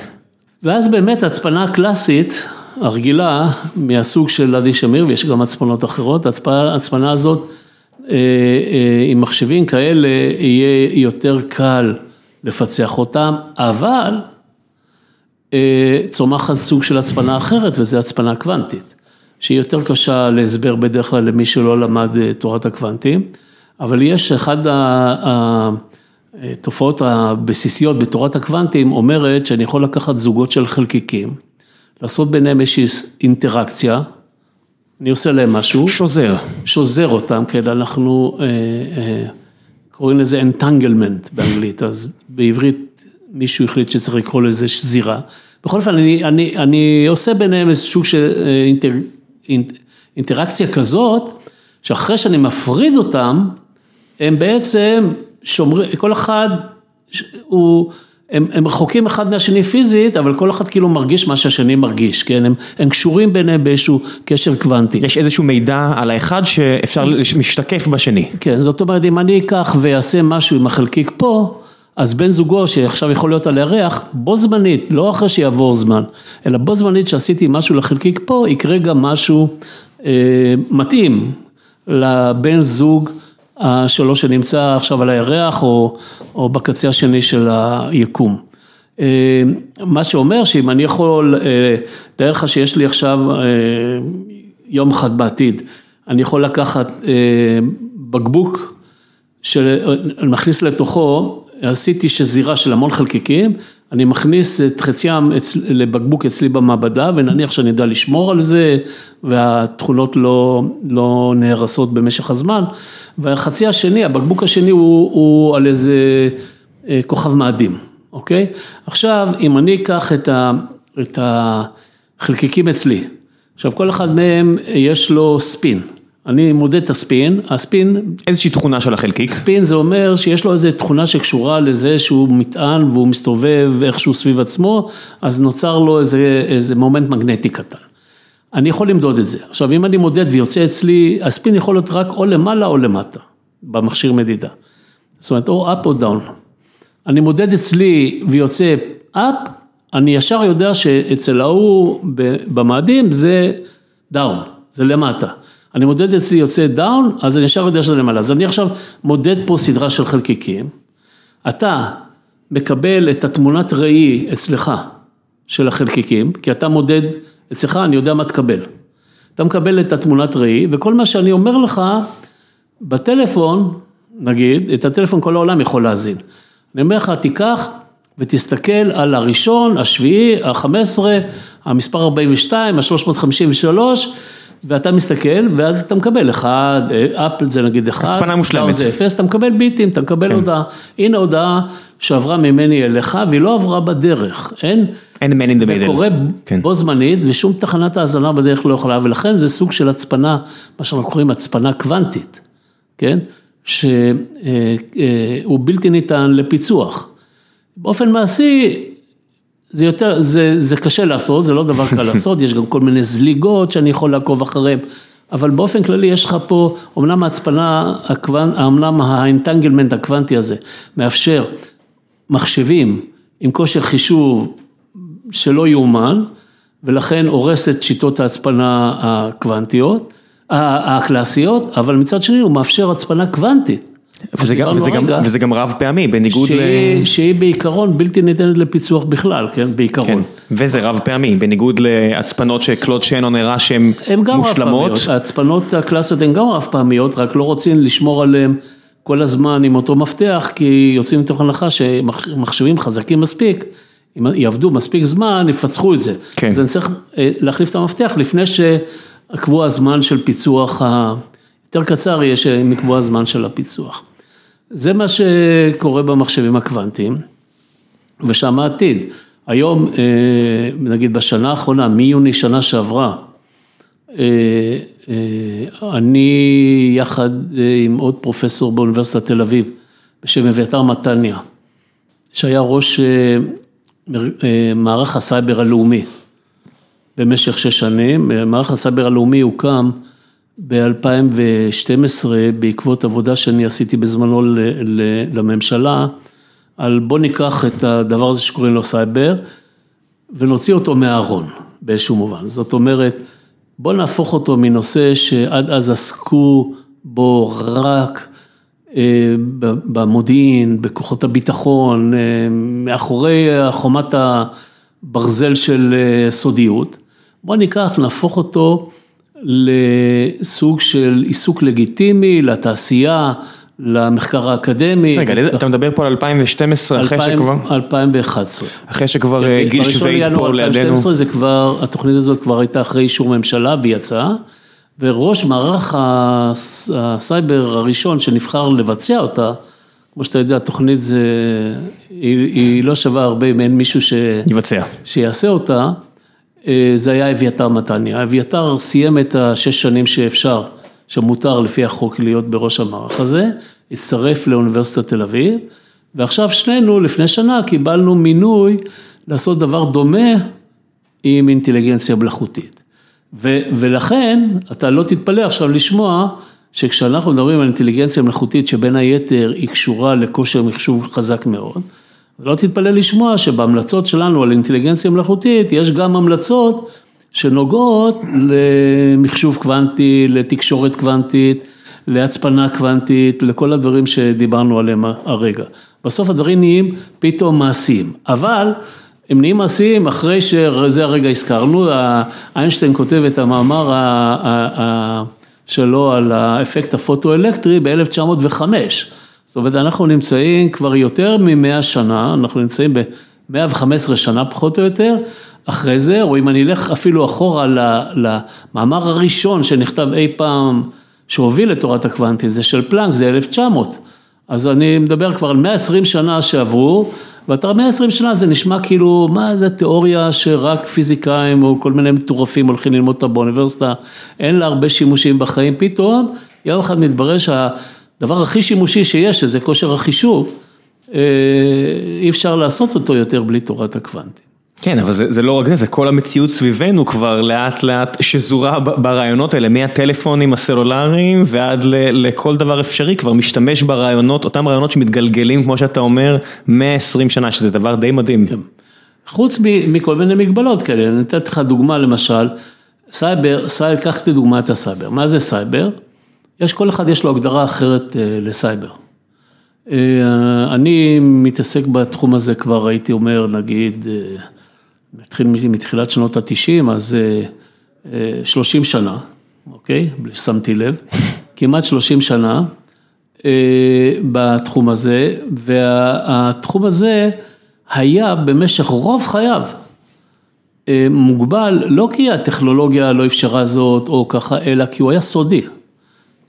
B: ואז באמת הצפנה הקלאסית, הרגילה, מהסוג של עדי שמיר, ויש גם הצפנות אחרות, הצפנה הזאת עם מחשבים כאלה יהיה יותר קל לפצח אותם, אבל צומחת סוג של הצפנה אחרת וזה הצפנה קוונטית, שהיא יותר קשה להסבר בדרך כלל למי שלא למד תורת הקוונטים, אבל יש אחד התופעות הבסיסיות בתורת הקוונטים אומרת שאני יכול לקחת זוגות של חלקיקים, לעשות ביניהם איזושהי אינטראקציה, אני עושה להם משהו.
A: שוזר.
B: שוזר אותם, כן, אנחנו קוראים לזה entanglement באנגלית, אז בעברית מישהו החליט שצריך לקרוא לזה שזירה. בכל אופן, אני, אני, אני עושה ביניהם איזה סוג של אינטר, אינטראקציה כזאת, שאחרי שאני מפריד אותם, הם בעצם שומרים, כל אחד הוא, הם, הם רחוקים אחד מהשני פיזית, אבל כל אחד כאילו מרגיש מה שהשני מרגיש, כן? הם, הם קשורים ביניהם באיזשהו קשר קוונטי.
A: יש איזשהו מידע על האחד שאפשר משתקף בשני.
B: כן, זאת אומרת, אם אני אקח ואעשה משהו עם החלקיק פה, אז בן זוגו שעכשיו יכול להיות על הירח, בו זמנית, לא אחרי שיעבור זמן, אלא בו זמנית שעשיתי משהו לחלקיק פה, יקרה גם משהו אה, מתאים לבן זוג שלו שנמצא עכשיו על הירח או, או בקצה השני של היקום. אה, מה שאומר שאם אני יכול, אה, תאר לך שיש לי עכשיו אה, יום אחד בעתיד, אני יכול לקחת אה, בקבוק, שאני מכניס לתוכו עשיתי שזירה של המון חלקיקים, אני מכניס את חציים לבקבוק אצלי במעבדה ונניח שאני יודע לשמור על זה והתכונות לא, לא נהרסות במשך הזמן והחצי השני, הבקבוק השני הוא, הוא על איזה כוכב מאדים, אוקיי? עכשיו אם אני אקח את, ה, את החלקיקים אצלי, עכשיו כל אחד מהם יש לו ספין. אני מודד את הספין, הספין...
A: איזושהי תכונה של החלקיק.
B: ספין זה אומר שיש לו איזו תכונה שקשורה לזה שהוא מטען והוא מסתובב איכשהו סביב עצמו, אז נוצר לו איזה, איזה מומנט מגנטי קטן. אני יכול למדוד את זה. עכשיו אם אני מודד ויוצא אצלי, הספין יכול להיות רק או למעלה או למטה, במכשיר מדידה. זאת אומרת או up או down. אני מודד אצלי ויוצא up, אני ישר יודע שאצל ההוא במאדים זה down, זה למטה. אני מודד אצלי יוצא down, אז אני ישר יודע שזה למעלה. אז אני עכשיו מודד פה סדרה של חלקיקים, אתה מקבל את התמונת ראי אצלך של החלקיקים, כי אתה מודד אצלך, אני יודע מה תקבל. אתה מקבל את התמונת ראי, וכל מה שאני אומר לך, בטלפון, נגיד, את הטלפון כל העולם יכול להזין. אני אומר לך, תיקח ותסתכל על הראשון, השביעי, החמש עשרה, המספר 42, ה-353, ואתה מסתכל, ואז אתה מקבל אחד, אפל זה נגיד אחד,
A: הצפנה מושלמת,
B: זה אפס, אתה מקבל ביטים, אתה מקבל כן. הודעה, הנה הודעה שעברה ממני אליך, והיא לא עברה בדרך, אין,
A: אין man in the
B: זה קורה כן. בו זמנית, ושום תחנת האזנה בדרך לא יכולה, ולכן זה סוג של הצפנה, מה שאנחנו קוראים הצפנה קוונטית, כן, שהוא בלתי ניתן לפיצוח. באופן מעשי, זה יותר, זה, זה קשה לעשות, זה לא דבר קל לעשות, יש גם כל מיני זליגות שאני יכול לעקוב אחריהן, אבל באופן כללי יש לך פה, אמנם ההצפנה, אמנם האינטנגלמנט הקוונטי הזה, מאפשר מחשבים עם כושר חישוב שלא יאומן, ולכן הורס את שיטות ההצפנה הקוונטיות, הקלאסיות, אבל מצד שני הוא מאפשר הצפנה קוונטית.
A: וזה גם, וזה גם, וזה גם רב פעמי, בניגוד
B: שהיא, ל... שהיא בעיקרון בלתי ניתנת לפיצוח בכלל, כן, בעיקרון. כן,
A: וזה רב פעמי, בניגוד להצפנות שקלוד שנון הראה שהן מושלמות.
B: ההצפנות הקלאסיות הן גם רב פעמיות, רק לא רוצים לשמור עליהן כל הזמן עם אותו מפתח, כי יוצאים מתוך הנחה שמחשבים חזקים מספיק, אם יעבדו מספיק זמן, יפצחו את זה. כן. אז אני צריך אה, להחליף את המפתח לפני שקבוע הזמן של פיצוח, היותר קצר יהיה שמקבוע הזמן של הפיצוח. זה מה שקורה במחשבים הקוונטיים, ושם העתיד. היום, אה, נגיד בשנה האחרונה, מיוני שנה שעברה, אה, אה, אני יחד עם עוד פרופסור באוניברסיטת תל אביב, בשם אביתר מתניה, שהיה ראש מערך הסייבר הלאומי במשך שש שנים, מערך הסייבר הלאומי הוקם ב-2012 בעקבות עבודה שאני עשיתי בזמנו לממשלה, על בוא ניקח את הדבר הזה שקוראים לו סייבר ונוציא אותו מהארון באיזשהו מובן. זאת אומרת, בוא נהפוך אותו מנושא שעד אז עסקו בו רק אה, במודיעין, בכוחות הביטחון, אה, מאחורי חומת הברזל של אה, סודיות. בוא ניקח, נהפוך אותו לסוג של עיסוק לגיטימי, לתעשייה, למחקר האקדמי.
A: רגע, אתה מדבר פה על 2012, אחרי שכבר...
B: 2011.
A: אחרי שכבר כן, גיל שווייד פה לידינו.
B: 2012 זה כבר, התוכנית הזאת כבר הייתה אחרי אישור ממשלה והיא יצאה, וראש מערך הסייבר הראשון שנבחר לבצע אותה, כמו שאתה יודע, התוכנית זה, היא, היא לא שווה הרבה אם אין מישהו ש...
A: יבצע.
B: שיעשה אותה. אה, זה היה אביתר מתניה. אביתר סיים את השש שנים שאפשר, שמותר לפי החוק להיות בראש המערך הזה, הצטרף לאוניברסיטת תל אביב, ועכשיו שנינו לפני שנה קיבלנו מינוי לעשות דבר דומה עם אינטליגנציה מלאכותית. ו, ולכן אתה לא תתפלא עכשיו לשמוע שכשאנחנו מדברים על אינטליגנציה מלאכותית שבין היתר היא קשורה לכושר מחשוב חזק מאוד, לא תתפלא לשמוע שבהמלצות שלנו על אינטליגנציה מלאכותית, יש גם המלצות שנוגעות למחשוב קוונטי, לתקשורת קוונטית, להצפנה קוונטית, לכל הדברים שדיברנו עליהם הרגע. בסוף הדברים נהיים פתאום מעשיים, אבל הם נהיים מעשיים אחרי שזה הרגע הזכרנו, איינשטיין כותב את המאמר שלו על האפקט הפוטואלקטרי ב-1905. זאת אומרת, אנחנו נמצאים כבר יותר מ-100 שנה, אנחנו נמצאים ב-115 שנה פחות או יותר, אחרי זה, או אם אני אלך אפילו אחורה למאמר הראשון שנכתב אי פעם, שהוביל לתורת הקוונטים, זה של פלאנק, זה 1900. אז אני מדבר כבר על 120 שנה שעברו, ואתה 120 שנה זה נשמע כאילו, מה זה תיאוריה שרק פיזיקאים או כל מיני מטורפים הולכים ללמוד אותה באוניברסיטה, אין לה הרבה שימושים בחיים, פתאום יום אחד מתברר שה... הדבר הכי שימושי שיש, שזה כושר החישוב, אה, אי אפשר לעשות אותו יותר בלי תורת הקוונטים.
A: כן, אבל זה, זה לא רק זה, זה כל המציאות סביבנו כבר לאט לאט שזורה ברעיונות האלה, מהטלפונים הסלולריים ועד ל, לכל דבר אפשרי, כבר משתמש ברעיונות, אותם רעיונות שמתגלגלים, כמו שאתה אומר, 120 שנה, שזה דבר די מדהים. כן.
B: חוץ מכל מיני מגבלות כאלה, אני אתן לך דוגמה למשל, סייבר, סייבר, קח את דוגמת הסייבר, מה זה סייבר? יש, כל אחד יש לו הגדרה אחרת אה, לסייבר. אה, אני מתעסק בתחום הזה כבר, הייתי אומר, נגיד, מתחיל אה, מתחילת שנות התשעים, אז 30 שנה, אוקיי? בלי ששמתי לב, כמעט 30 שנה בתחום הזה, והתחום הזה היה במשך רוב חייו מוגבל, לא כי הטכנולוגיה לא אפשרה זאת או ככה, אלא כי הוא היה סודי.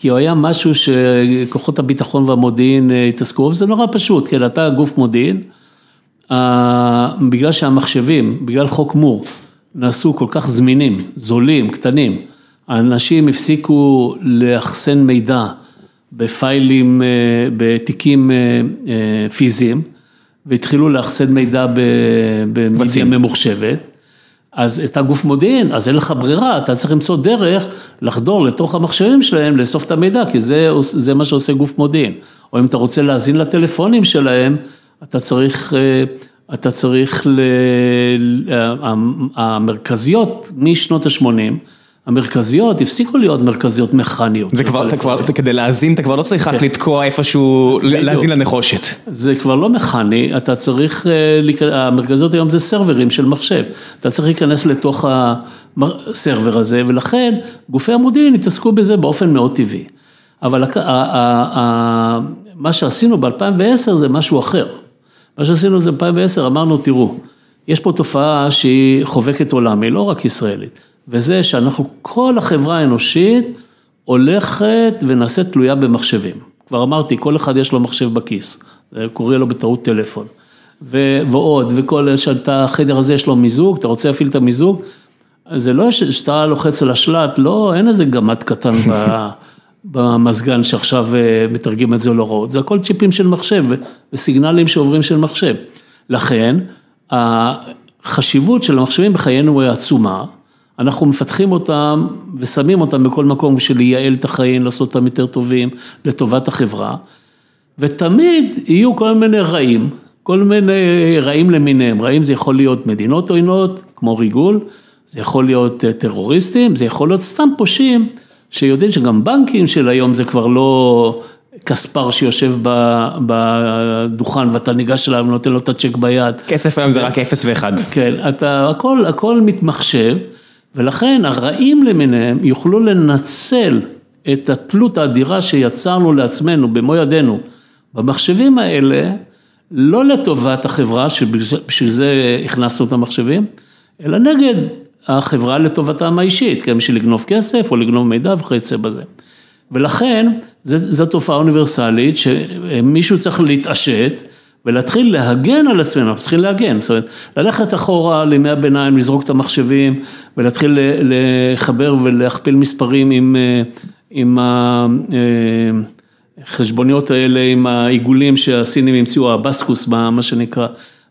B: כי הוא היה משהו שכוחות הביטחון והמודיעין אה, התעסקו, וזה נורא פשוט, כן, אתה גוף מודיעין, בגלל שהמחשבים, בגלל חוק מור, נעשו כל כך זמינים, זולים, קטנים, האנשים הפסיקו לאחסן מידע בפיילים, אה, בתיקים אה, פיזיים, והתחילו לאחסן מידע במדיה ממוחשבת. אז אתה גוף מודיעין, אז אין לך ברירה, אתה צריך למצוא דרך לחדור לתוך המחשבים שלהם, לאסוף את המידע, כי זה, זה מה שעושה גוף מודיעין. או אם אתה רוצה להאזין לטלפונים שלהם, אתה צריך, אה, אתה צריך, ל... המרכזיות משנות ה-80, המרכזיות הפסיקו להיות מרכזיות מכניות.
A: זה כבר, אתה כבר, כדי להאזין אתה כבר לא צריך רק
B: כן.
A: לתקוע איפשהו, להאזין לנחושת.
B: זה כבר לא מכני, אתה צריך, אה, המרכזיות היום זה סרברים של מחשב, אתה צריך להיכנס לתוך הסרבר הזה, ולכן גופי המודיעין התעסקו בזה באופן מאוד טבעי. אבל מה שעשינו ב-2010 זה משהו אחר. מה שעשינו זה ב-2010, אמרנו, תראו, יש פה תופעה שהיא חובקת עולם, היא לא רק ישראלית, וזה שאנחנו, כל החברה האנושית הולכת ונעשית תלויה במחשבים. כבר אמרתי, כל אחד יש לו מחשב בכיס, קורא לו בטעות טלפון. ו- ועוד, וכל, שאתה, החדר הזה יש לו מיזוג, אתה רוצה להפעיל את המיזוג, זה לא שאתה לוחץ על השלט, לא, אין איזה גמד קטן ב... במזגן שעכשיו מתרגם את זה להוראות, זה הכל צ'יפים של מחשב וסיגנלים שעוברים של מחשב. לכן, החשיבות של המחשבים בחיינו היא עצומה, אנחנו מפתחים אותם ושמים אותם בכל מקום בשביל לייעל את החיים, לעשות אותם יותר טובים לטובת החברה, ותמיד יהיו כל מיני רעים, כל מיני רעים למיניהם, רעים זה יכול להיות מדינות עוינות, כמו ריגול, זה יכול להיות טרוריסטים, זה יכול להיות סתם פושעים. שיודעים שגם בנקים של היום זה כבר לא כספר שיושב בדוכן ואתה ניגש אליו ונותן לו את הצ'ק ביד.
A: כסף היום זה רק אפס ואחד.
B: כן, אתה, הכל, הכל מתמחשב, ולכן הרעים למיניהם יוכלו לנצל את התלות האדירה שיצרנו לעצמנו במו ידינו במחשבים האלה, לא לטובת החברה, שבשביל זה הכנסנו את המחשבים, אלא נגד החברה לטובתם האישית, כן, בשביל לגנוב כסף או לגנוב מידע וכיוצא בזה. ולכן, זו תופעה אוניברסלית שמישהו צריך להתעשת ולהתחיל להגן על עצמנו, אנחנו צריכים להגן, זאת אומרת, ללכת אחורה לימי הביניים, לזרוק את המחשבים ולהתחיל לחבר ולהכפיל מספרים עם, עם החשבוניות האלה, עם העיגולים שהסינים המציאו, הבסקוס, מה שנקרא,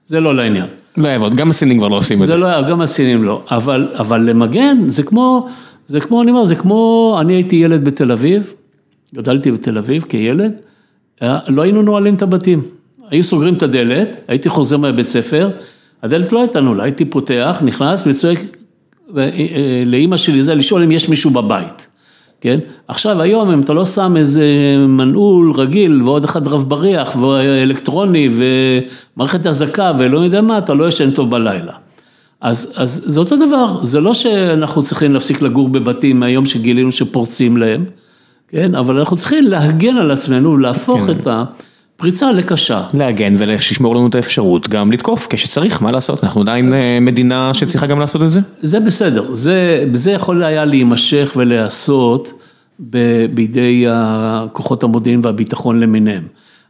B: זה לא לעניין.
A: לא יעבוד, גם הסינים כבר לא עושים את זה.
B: זה לא, גם הסינים לא, אבל, אבל למגן זה כמו, זה כמו, אני אומר, זה כמו, אני הייתי ילד בתל אביב, גדלתי בתל אביב כילד, לא היינו נועלים את הבתים, היו סוגרים את הדלת, הייתי חוזר מהבית ספר, הדלת לא הייתה נעולה, הייתי פותח, נכנס וצועק לאימא שלי זה לשאול אם יש מישהו בבית. כן? עכשיו היום אם אתה לא שם איזה מנעול רגיל ועוד אחד רב בריח ואלקטרוני ומערכת אזעקה ולא יודע מה, אתה לא ישן טוב בלילה. אז, אז זה אותו דבר, זה לא שאנחנו צריכים להפסיק לגור בבתים מהיום שגילינו שפורצים להם, כן? אבל אנחנו צריכים להגן על עצמנו, להפוך כן. את הפריצה לקשה.
A: להגן ולשמור לנו את האפשרות גם לתקוף כשצריך, מה לעשות? אנחנו עדיין מדינה שצריכה גם לעשות את זה?
B: זה בסדר, זה, זה יכול היה להימשך ולהיעשות בידי כוחות המודיעין והביטחון למיניהם.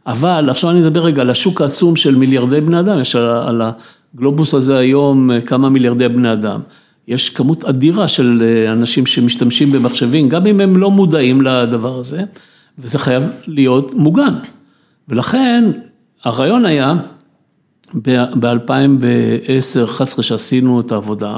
B: אבל עכשיו אני אדבר רגע על השוק העצום של מיליארדי בני אדם, יש על הגלובוס הזה היום כמה מיליארדי בני אדם. יש כמות אדירה של אנשים שמשתמשים במחשבים, גם אם הם לא מודעים לדבר הזה, וזה חייב להיות מוגן. ולכן הרעיון היה ב-2010-2011 שעשינו את העבודה,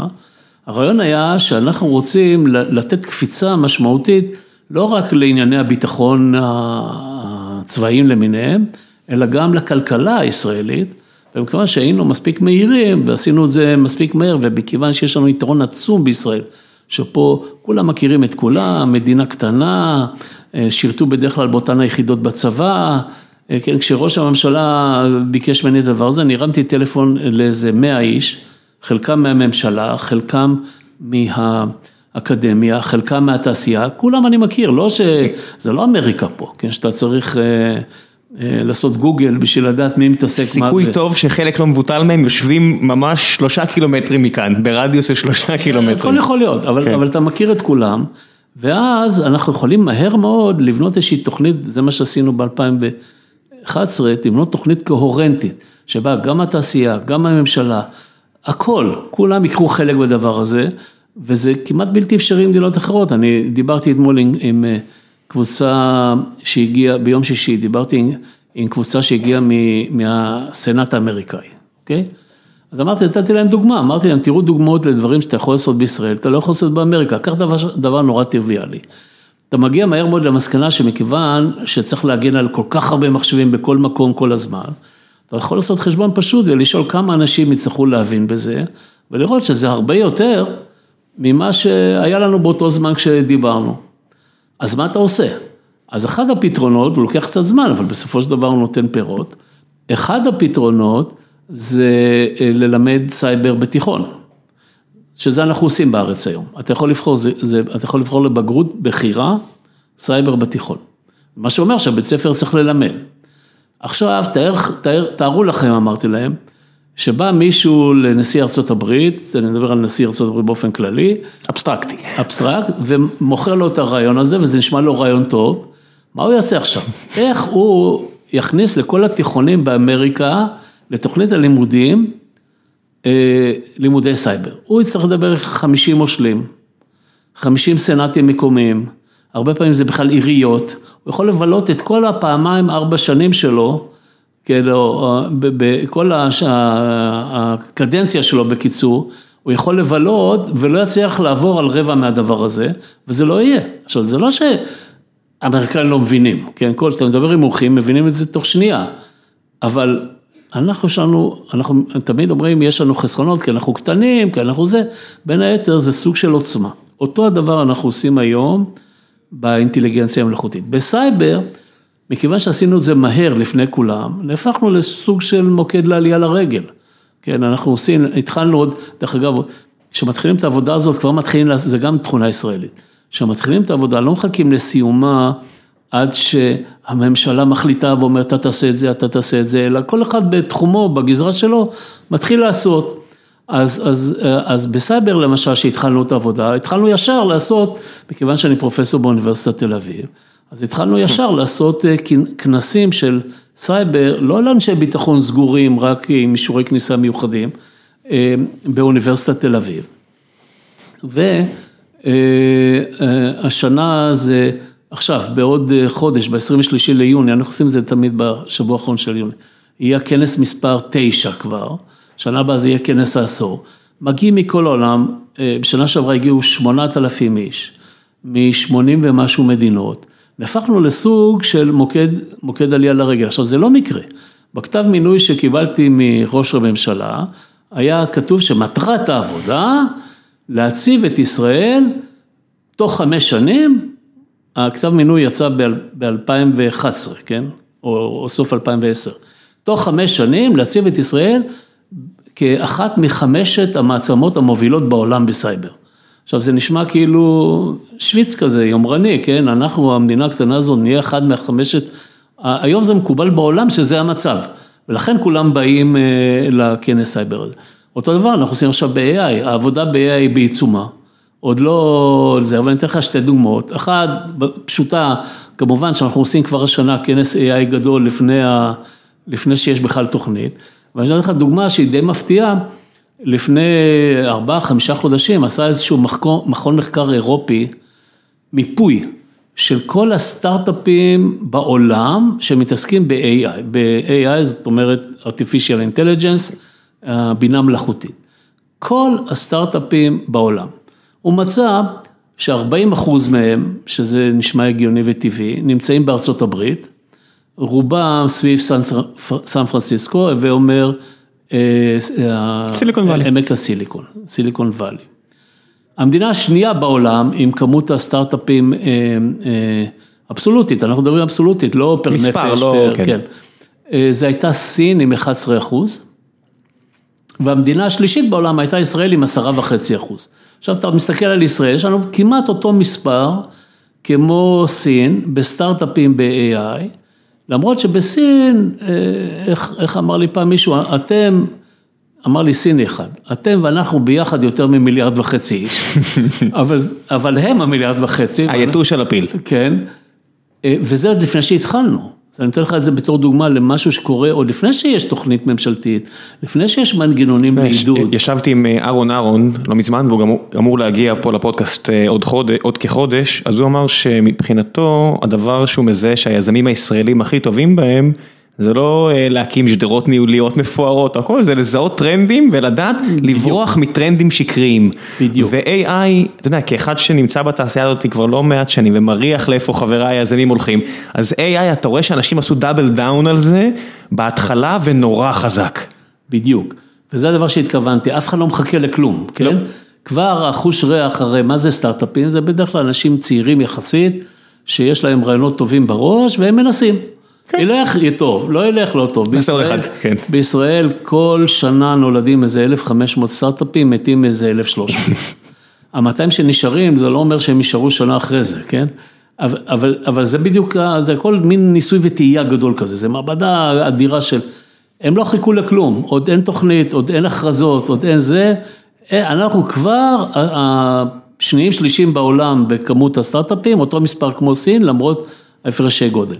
B: הרעיון היה שאנחנו רוצים לתת קפיצה משמעותית לא רק לענייני הביטחון הצבאיים למיניהם, אלא גם לכלכלה הישראלית, ומכיוון שהיינו מספיק מהירים ועשינו את זה מספיק מהר, ומכיוון שיש לנו יתרון עצום בישראל, שפה כולם מכירים את כולם, מדינה קטנה, שירתו בדרך כלל באותן היחידות בצבא, כן, כשראש הממשלה ביקש ממני את הדבר הזה, אני הרמתי טלפון לאיזה מאה איש, חלקם מהממשלה, חלקם מהאקדמיה, חלקם מהתעשייה, כולם אני מכיר, לא ש... זה לא אמריקה פה, כן, שאתה צריך לעשות גוגל בשביל לדעת מי מתעסק מה
A: זה. סיכוי טוב שחלק לא מבוטל מהם יושבים ממש שלושה קילומטרים מכאן, ברדיוס של שלושה קילומטרים.
B: הכל יכול להיות, אבל, כן. אבל אתה מכיר את כולם, ואז אנחנו יכולים מהר מאוד לבנות איזושהי תוכנית, זה מה שעשינו ב-2000 11, לבנות תוכנית קוהרנטית, שבה גם התעשייה, גם הממשלה, הכל, כולם ייקחו חלק בדבר הזה, וזה כמעט בלתי אפשרי במדינות אחרות. אני דיברתי אתמול עם, עם קבוצה שהגיעה, ביום שישי, דיברתי עם, עם קבוצה שהגיעה מהסנאט האמריקאי, אוקיי? אז אמרתי, נתתי להם דוגמה, אמרתי להם, תראו דוגמאות לדברים שאתה יכול לעשות בישראל, אתה לא יכול לעשות באמריקה, קח דבר, דבר נורא טריוויאלי. אתה מגיע מהר מאוד למסקנה שמכיוון שצריך להגן על כל כך הרבה מחשבים בכל מקום כל הזמן, אתה יכול לעשות חשבון פשוט ולשאול כמה אנשים יצטרכו להבין בזה, ולראות שזה הרבה יותר ממה שהיה לנו באותו זמן כשדיברנו. אז מה אתה עושה? אז אחד הפתרונות, הוא לוקח קצת זמן, אבל בסופו של דבר הוא נותן פירות. אחד הפתרונות זה אה, ללמד סייבר בתיכון, שזה אנחנו עושים בארץ היום. אתה יכול לבחור, זה, זה, אתה יכול לבחור לבגרות בחירה, סייבר בתיכון. מה שאומר שהבית ספר צריך ללמד. עכשיו, תאר, תאר, תארו לכם, אמרתי להם, שבא מישהו לנשיא ארצות הברית, אני מדבר על נשיא ארצות הברית באופן כללי.
A: אבסטרקטי.
B: אבסטרקט, ומוכר לו את הרעיון הזה, וזה נשמע לו רעיון טוב. מה הוא יעשה עכשיו? איך הוא יכניס לכל התיכונים באמריקה, לתוכנית הלימודים, לימודי סייבר. הוא יצטרך לדבר עם 50 מושלים, 50 סנאטים מקומיים, הרבה פעמים זה בכלל עיריות, הוא יכול לבלות את כל הפעמיים, ארבע שנים שלו, כאילו, בכל הקדנציה שלו בקיצור, הוא יכול לבלות ולא יצליח לעבור על רבע מהדבר הזה, וזה לא יהיה. עכשיו, זה לא שהאמריקאים לא מבינים, כן, כל שאתה מדבר עם מומחים, מבינים את זה תוך שנייה, אבל אנחנו שלנו, אנחנו תמיד אומרים, יש לנו חסרונות, כי אנחנו קטנים, כי אנחנו זה, בין היתר זה סוג של עוצמה. אותו הדבר אנחנו עושים היום באינטליגנציה המלאכותית. בסייבר, מכיוון שעשינו את זה מהר לפני כולם, נהפכנו לסוג של מוקד לעלייה לרגל. כן, אנחנו עושים, התחלנו עוד, דרך אגב, כשמתחילים את העבודה הזאת, כבר מתחילים, זה גם תכונה ישראלית. כשמתחילים את העבודה, לא מחכים לסיומה עד שהממשלה מחליטה ואומרת, אתה תעשה את זה, אתה תעשה את זה, אלא כל אחד בתחומו, בגזרה שלו, מתחיל לעשות. אז, אז, אז בסייבר למשל, שהתחלנו את העבודה, התחלנו ישר לעשות, מכיוון שאני פרופסור באוניברסיטת תל אביב, אז התחלנו ישר לעשות אה, כנסים של סייבר, לא לאנשי ביטחון סגורים, רק עם אישורי כניסה מיוחדים, אה, באוניברסיטת תל אביב. והשנה אה, זה, עכשיו, בעוד חודש, ב-23 ליוני, אנחנו עושים את זה תמיד בשבוע האחרון של יוני, יהיה כנס מספר 9 כבר, שנה הבאה זה יהיה כנס העשור. מגיעים מכל העולם, בשנה שעברה הגיעו 8,000 איש, מ-80 ומשהו מדינות. נהפכנו לסוג של מוקד, מוקד עלייה לרגל. עכשיו, זה לא מקרה. בכתב מינוי שקיבלתי מראש הממשלה, היה כתוב שמטרת העבודה, להציב את ישראל תוך חמש שנים, הכתב מינוי יצא ב-2011, כן? או, או סוף 2010. תוך חמש שנים להציב את ישראל כאחת מחמשת המעצמות המובילות בעולם בסייבר. עכשיו זה נשמע כאילו שוויץ כזה, יומרני, כן, אנחנו המדינה הקטנה הזו נהיה אחד מהחמשת, היום זה מקובל בעולם שזה המצב, ולכן כולם באים אה, לכנס סייבר הזה. אותו דבר אנחנו עושים עכשיו ב-AI, העבודה ב-AI בעיצומה, עוד לא זה, אבל אני אתן לך שתי דוגמאות, אחת פשוטה, כמובן שאנחנו עושים כבר השנה כנס AI גדול לפני, ה, לפני שיש בכלל תוכנית, ואני אתן לך דוגמה שהיא די מפתיעה, לפני ארבעה, חמישה חודשים עשה איזשהו מכון מחקר אירופי, מיפוי של כל הסטארט-אפים בעולם שמתעסקים ב-AI, ב-AI זאת אומרת artificial intelligence, בינה מלאכותית. כל הסטארט-אפים בעולם. הוא מצא ש-40 אחוז מהם, שזה נשמע הגיוני וטבעי, נמצאים בארצות הברית, רובם סביב סן פרנסיסקו, הווה אומר
A: אה, סיליקון וואלי.
B: עמק הסיליקון, סיליקון וואלי. המדינה השנייה בעולם עם כמות הסטארט-אפים אה, אה, אבסולוטית, אנחנו מדברים אבסולוטית, לא פר נפש, מספר, לא, כן. כן. זה הייתה סין עם 11 אחוז, והמדינה השלישית בעולם הייתה ישראל עם 10 וחצי אחוז. עכשיו אתה מסתכל על ישראל, יש לנו כמעט אותו מספר כמו סין בסטארט-אפים ב-AI. למרות שבסין, אה, איך, איך אמר לי פעם מישהו, אתם, אמר לי סיני אחד, אתם ואנחנו ביחד יותר ממיליארד וחצי איש, אבל, אבל הם המיליארד וחצי.
A: היתוש של הפיל.
B: כן, אה, וזה עוד לפני שהתחלנו. אז אני אתן לך את זה בתור דוגמה למשהו שקורה עוד לפני שיש תוכנית ממשלתית, לפני שיש מנגנונים לעידוד.
A: ישבתי עם אה, אהרון אהרון לא מזמן, והוא גם אמור להגיע פה לפודקאסט אה, עוד, חודש, עוד כחודש, אז הוא אמר שמבחינתו הדבר שהוא מזהה שהיזמים הישראלים הכי טובים בהם, זה לא אה, להקים שדרות ניהוליות מפוארות, הכל זה לזהות טרנדים ולדעת לברוח מטרנדים שקריים.
B: בדיוק.
A: ו-AI, אתה יודע, כאחד שנמצא בתעשייה הזאת כבר לא מעט שנים ומריח לאיפה חבריי היזמים הולכים, אז AI, אתה רואה שאנשים עשו double down על זה בהתחלה ונורא חזק.
B: בדיוק, וזה הדבר שהתכוונתי, אף אחד לא מחכה לכלום, כן? לא. כבר החוש ריח, הרי מה זה סטארט-אפים? זה בדרך כלל אנשים צעירים יחסית, שיש להם רעיונות טובים בראש, והם מנסים. כן. ילך, יהיה טוב, לא ילך, לא טוב.
A: בישראל, אחד, כן.
B: בישראל כל שנה נולדים איזה 1,500 סטארט-אפים, מתים איזה 1,300. ה-200 שנשארים, זה לא אומר שהם יישארו שנה אחרי זה, כן? אבל, אבל, אבל זה בדיוק, זה הכל מין ניסוי וטעייה גדול כזה, זה מעבדה אדירה של, הם לא חיכו לכלום, עוד אין תוכנית, עוד אין הכרזות, עוד אין זה, אה, אנחנו כבר השניים שלישים בעולם בכמות הסטארט-אפים, אותו מספר כמו סין, למרות הפרשי גודל.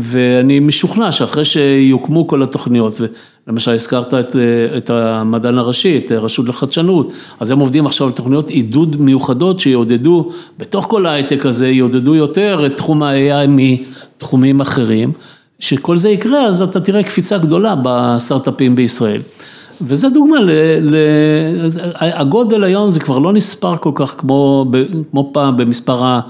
B: ואני משוכנע שאחרי שיוקמו כל התוכניות, ולמשל הזכרת את, את המדען הראשי, את הרשות לחדשנות, אז הם עובדים עכשיו על תוכניות עידוד מיוחדות שיעודדו, בתוך כל ההייטק הזה, יעודדו יותר את תחום ה-AI מתחומים אחרים, שכל זה יקרה, אז אתה תראה קפיצה גדולה בסטארט-אפים בישראל. וזה דוגמה, ל, ל, הגודל היום זה כבר לא נספר כל כך כמו, כמו פעם במספר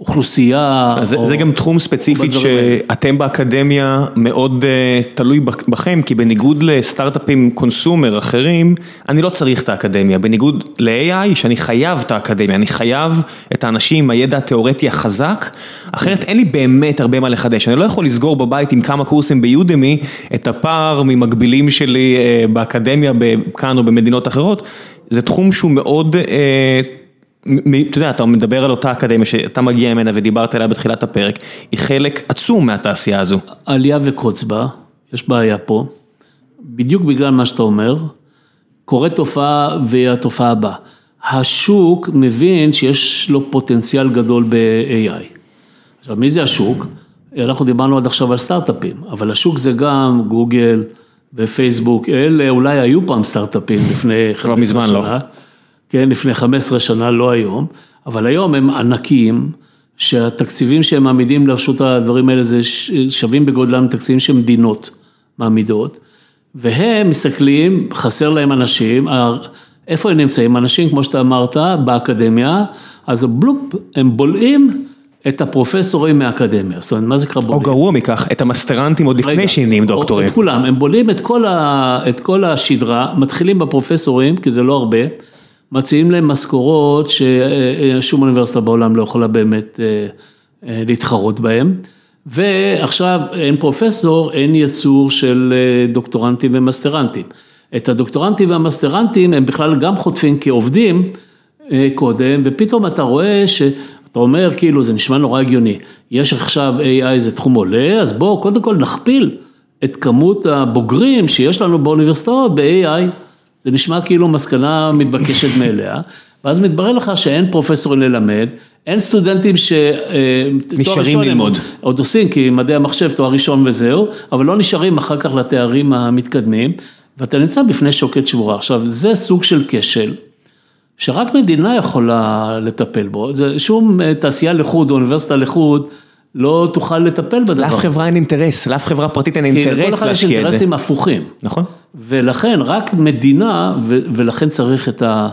B: אוכלוסייה.
A: אז או... זה גם תחום ספציפית שאתם באקדמיה מאוד uh, תלוי בכם, כי בניגוד לסטארט-אפים קונסומר אחרים, אני לא צריך את האקדמיה, בניגוד ל-AI שאני חייב את האקדמיה, אני חייב את האנשים עם הידע התיאורטי החזק, אחרת אין לי באמת הרבה מה לחדש, אני לא יכול לסגור בבית עם כמה קורסים ביודמי את הפער ממקבילים שלי uh, באקדמיה כאן או במדינות אחרות, זה תחום שהוא מאוד... Uh, אתה יודע, אתה מדבר על אותה אקדמיה שאתה מגיע ממנה ודיברת עליה בתחילת הפרק, היא חלק עצום מהתעשייה הזו.
B: עלייה וקוץ בה, יש בעיה פה, בדיוק בגלל מה שאתה אומר, קורית תופעה והיא התופעה הבאה. השוק מבין שיש לו פוטנציאל גדול ב-AI. עכשיו, מי זה השוק? אנחנו דיברנו עד עכשיו על סטארט-אפים, אבל השוק זה גם גוגל ופייסבוק, אלה אולי היו פעם סטארט-אפים לפני...
A: כבר מזמן לא.
B: כן, לפני 15 שנה, לא היום, אבל היום הם ענקים, שהתקציבים שהם מעמידים לרשות הדברים האלה זה שווים בגודלם תקציבים שמדינות מעמידות, והם מסתכלים, חסר להם אנשים, איפה הם נמצאים? אנשים, כמו שאתה אמרת, באקדמיה, אז בלופ, הם בולעים את הפרופסורים מהאקדמיה, זאת אומרת, מה זה קרה בולעים?
A: או גרוע מכך, את המסטרנטים עוד לפני שהם נהיים דוקטורים.
B: את כולם, הם בולעים את כל, ה, את כל השדרה, מתחילים בפרופסורים, כי זה לא הרבה. מציעים להם משכורות ששום אוניברסיטה בעולם לא יכולה באמת אה, אה, להתחרות בהם. ועכשיו אין פרופסור, אין יצור של אה, דוקטורנטים ומסטרנטים. את הדוקטורנטים והמסטרנטים הם בכלל גם חוטפים כעובדים קודם, ופתאום אתה רואה שאתה אומר כאילו זה נשמע נורא הגיוני, יש עכשיו AI זה תחום עולה, אז בואו קודם כל נכפיל את כמות הבוגרים שיש לנו באוניברסיטאות ב-AI. זה נשמע כאילו מסקנה מתבקשת מאליה, ואז מתברר לך שאין פרופסורים ללמד, אין סטודנטים ש...
A: אה, נשארים ללמוד.
B: עוד עושים, כי מדעי המחשב תואר ראשון וזהו, אבל לא נשארים אחר כך לתארים המתקדמים, ואתה נמצא בפני שוקת שבורה. עכשיו, זה סוג של כשל, שרק מדינה יכולה לטפל בו, זה שום אה, תעשייה לחוד, אוניברסיטה לחוד, לא תוכל לטפל בדבר.
A: לאף חברה אין אינטרס, לאף חברה פרטית אין אינטרס להשקיע את זה. כי לכל אחד יש
B: אינטרסים הפוכים.
A: נכון.
B: ולכן רק מדינה, ולכן צריך את ה...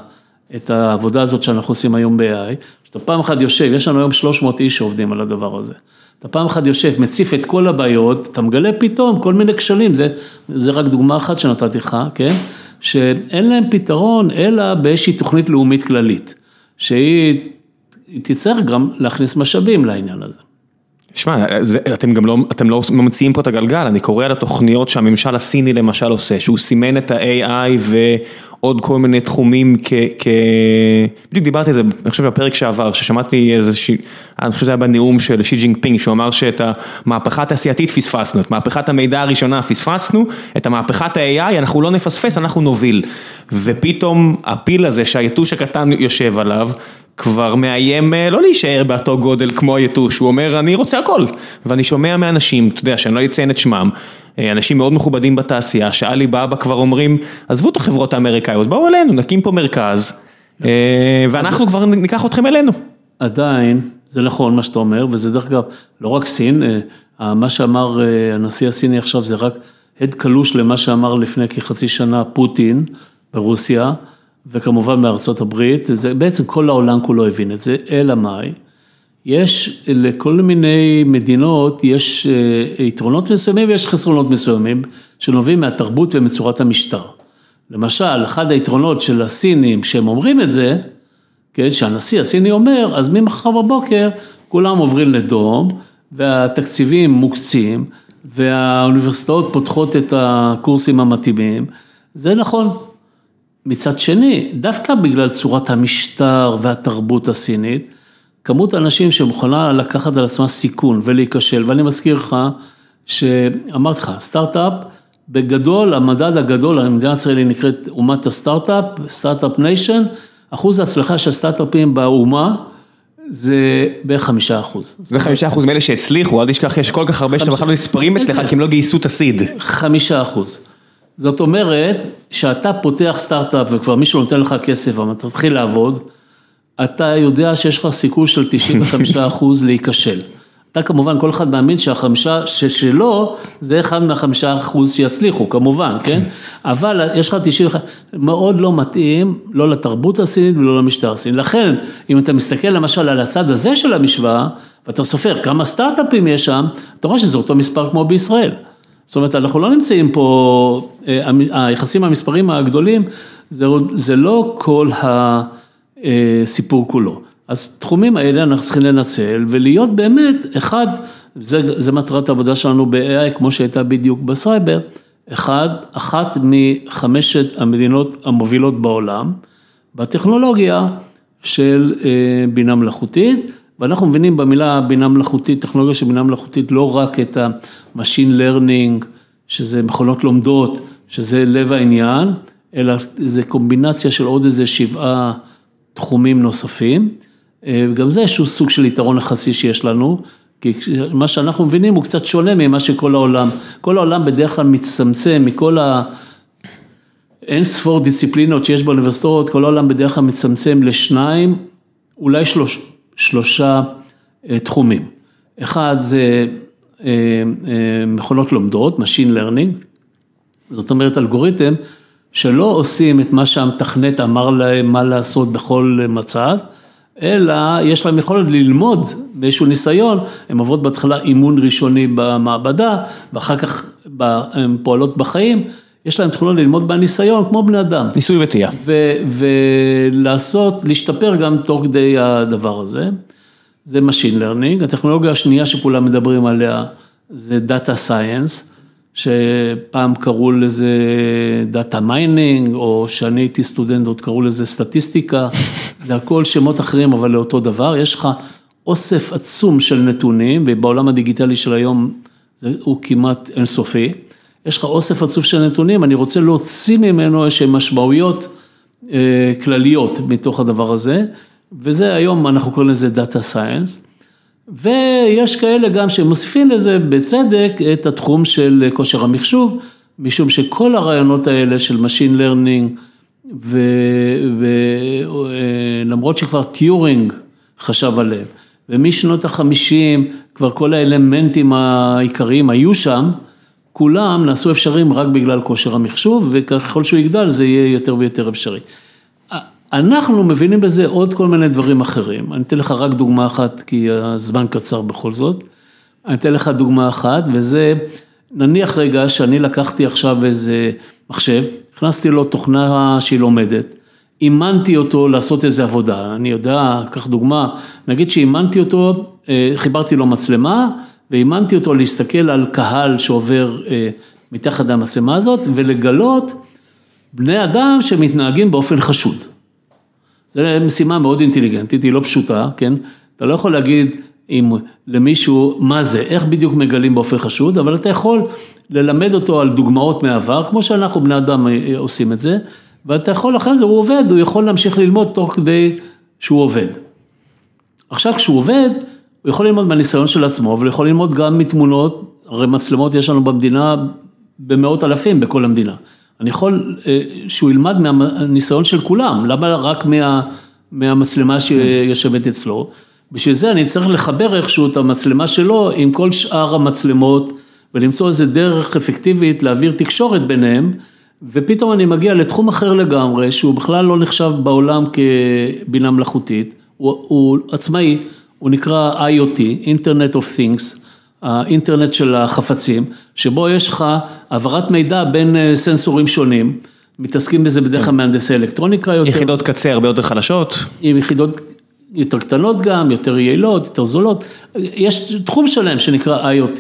B: את העבודה הזאת שאנחנו עושים היום ב-AI, שאתה פעם אחת יושב, יש לנו היום 300 איש שעובדים על הדבר הזה. אתה פעם אחת יושב, מציף את כל הבעיות, אתה מגלה פתאום כל מיני כשלים, זה, זה רק דוגמה אחת שנתתי לך, כן? שאין להם פתרון אלא באיזושהי תוכנית לאומית כללית, שהיא תצטרך גם להכניס משאבים לעניין הזה.
A: שמע, אתם גם לא, אתם לא ממציאים פה את הגלגל, אני קורא על התוכניות שהממשל הסיני למשל עושה, שהוא סימן את ה-AI ועוד כל מיני תחומים כ... כ... בדיוק דיברתי על זה, אני חושב בפרק שעבר, ששמעתי איזה ש... אני חושב שזה היה בנאום של שי ג'ינפינג, שהוא אמר שאת המהפכה התעשייתית פספסנו, את מהפכת המידע הראשונה פספסנו, את המהפכת ה-AI אנחנו לא נפספס, אנחנו נוביל. ופתאום הפיל הזה שהיתוש הקטן יושב עליו, כבר מאיים אה, לא להישאר באותו גודל כמו היתוש, הוא אומר אני רוצה הכל. ואני שומע מאנשים, אתה יודע, שאני לא אציין את שמם, אה, אנשים מאוד מכובדים בתעשייה, שעלי באבא כבר אומרים, עזבו את החברות האמריקאיות, בואו אלינו, נקים פה מרכז, אה, ואנחנו כבר ניקח אתכם אלינו.
B: עדיין, זה נכון מה שאתה אומר, וזה דרך אגב, לא רק סין, מה שאמר הנשיא הסיני עכשיו זה רק הד קלוש למה שאמר לפני כחצי שנה פוטין ברוסיה. וכמובן מארצות הברית, זה בעצם כל העולם כולו הבין את זה, אלא מאי? יש לכל מיני מדינות, יש אה, יתרונות מסוימים ויש חסרונות מסוימים שנובעים מהתרבות ומצורת המשטר. למשל, אחד היתרונות של הסינים, כשהם אומרים את זה, כן, שהנשיא הסיני אומר, אז ממחר בבוקר כולם עוברים לדום, והתקציבים מוקצים, והאוניברסיטאות פותחות את הקורסים המתאימים, זה נכון. מצד שני, דווקא בגלל צורת המשטר והתרבות הסינית, כמות האנשים שמוכנה לקחת על עצמה סיכון ולהיכשל, ואני מזכיר לך שאמרתי לך, סטארט-אפ, בגדול, המדד הגדול, מדינת ישראל היא נקראת אומת הסטארט-אפ, Start-Up Nation, אחוז ההצלחה של סטארט-אפים באומה זה בערך חמישה אחוז.
A: זה חמישה אחוז מאלה שהצליחו, אל תשכח, יש כל כך הרבה שאתה בכלל מספרים אצלך, כי הם לא גייסו את ה seed.
B: חמישה אחוז. זאת אומרת, שאתה פותח סטארט-אפ וכבר מישהו נותן לך כסף ואתה תתחיל לעבוד, אתה יודע שיש לך סיכוי של 95 אחוז להיכשל. אתה כמובן, כל אחד מאמין שהחמישה ששלו, זה אחד מהחמישה אחוז שיצליחו, כמובן, כן? אבל יש לך 91, מאוד לא מתאים, לא לתרבות הסינית ולא למשטר הסיני. לכן, אם אתה מסתכל למשל על הצד הזה של המשוואה, ואתה סופר כמה סטארט-אפים יש שם, אתה רואה שזה אותו מספר כמו בישראל. זאת אומרת, אנחנו לא נמצאים פה, אה, היחסים המספרים הגדולים, זה, זה לא כל הסיפור כולו. אז תחומים האלה אנחנו צריכים לנצל ולהיות באמת, אחד, זה, זה מטרת העבודה שלנו ב-AI, כמו שהייתה בדיוק בסייבר, אחד, אחת מחמשת המדינות המובילות בעולם, בטכנולוגיה של אה, בינה מלאכותית, ואנחנו מבינים במילה בינה מלאכותית, טכנולוגיה של בינה מלאכותית, לא רק את ה-machine learning, שזה מכונות לומדות, שזה לב העניין, אלא זה קומבינציה של עוד איזה שבעה תחומים נוספים. וגם זה איזשהו סוג של יתרון יחסי שיש לנו, כי מה שאנחנו מבינים הוא קצת שונה ממה שכל העולם, כל העולם בדרך כלל מצטמצם מכל ה... אין ספור דיסציפלינות שיש באוניברסיטאות, כל העולם בדרך כלל מצטמצם לשניים, אולי שלוש, שלושה אה, תחומים. אחד זה אה, אה, מכונות לומדות, Machine Learning, זאת אומרת אלגוריתם שלא עושים את מה שהמתכנת אמר להם מה לעשות בכל מצב, אלא יש להם יכולת ללמוד באיזשהו ניסיון, הן עוברות בהתחלה אימון ראשוני במעבדה, ואחר כך הן פועלות בחיים, יש להם תכונות ללמוד בניסיון כמו בני אדם.
A: ניסוי וטעייה.
B: ולעשות, להשתפר גם תוך כדי הדבר הזה. זה Machine Learning, הטכנולוגיה השנייה שכולם מדברים עליה זה Data Science. שפעם קראו לזה Data Mining, או שאני הייתי סטודנט עוד קראו לזה סטטיסטיקה, זה הכל שמות אחרים אבל לאותו דבר, יש לך אוסף עצום של נתונים, ובעולם הדיגיטלי של היום זה, הוא כמעט אינסופי, יש לך אוסף עצום של נתונים, אני רוצה להוציא ממנו איזשהן משמעויות אה, כלליות מתוך הדבר הזה, וזה היום אנחנו קוראים לזה Data Science. ויש כאלה גם שמוסיפים לזה בצדק את התחום של כושר המחשוב, משום שכל הרעיונות האלה של Machine Learning, ולמרות שכבר טיורינג חשב עליהם, ומשנות החמישים כבר כל האלמנטים העיקריים היו שם, כולם נעשו אפשריים רק בגלל כושר המחשוב, וככל שהוא יגדל זה יהיה יותר ויותר אפשרי. אנחנו מבינים בזה עוד כל מיני דברים אחרים, אני אתן לך רק דוגמה אחת כי הזמן קצר בכל זאת, אני אתן לך דוגמה אחת וזה, נניח רגע שאני לקחתי עכשיו איזה מחשב, הכנסתי לו תוכנה שהיא לומדת, אימנתי אותו לעשות איזה עבודה, אני יודע, קח דוגמה, נגיד שאימנתי אותו, אה, חיברתי לו מצלמה ואימנתי אותו להסתכל על קהל שעובר אה, מתחת למצלמה הזאת ולגלות בני אדם שמתנהגים באופן חשוד. זו משימה מאוד אינטליגנטית, היא לא פשוטה, כן? אתה לא יכול להגיד אם למישהו מה זה, איך בדיוק מגלים באופן חשוד, אבל אתה יכול ללמד אותו על דוגמאות מהעבר, כמו שאנחנו בני אדם אה, עושים את זה, ואתה יכול אחרי זה, הוא עובד, הוא יכול להמשיך ללמוד תוך כדי שהוא עובד. עכשיו כשהוא עובד, הוא יכול ללמוד מהניסיון של עצמו, אבל הוא יכול ללמוד גם מתמונות, הרי מצלמות יש לנו במדינה במאות אלפים בכל המדינה. אני יכול אה, שהוא ילמד מהניסיון של כולם, למה רק מה, מהמצלמה שיושבת אצלו? בשביל זה אני צריך לחבר איכשהו את המצלמה שלו עם כל שאר המצלמות ולמצוא איזה דרך אפקטיבית להעביר תקשורת ביניהם ופתאום אני מגיע לתחום אחר לגמרי שהוא בכלל לא נחשב בעולם כבינה מלאכותית, הוא, הוא עצמאי, הוא נקרא IoT, Internet of Things, האינטרנט של החפצים, שבו יש לך העברת מידע בין אה, סנסורים שונים, מתעסקים בזה בדרך כלל מהנדסי אלקטרוניקה יותר.
A: יחידות קצה הרבה יותר חלשות.
B: עם יחידות יותר קטנות גם, יותר יעילות, יותר זולות. יש תחום שלם שנקרא IoT,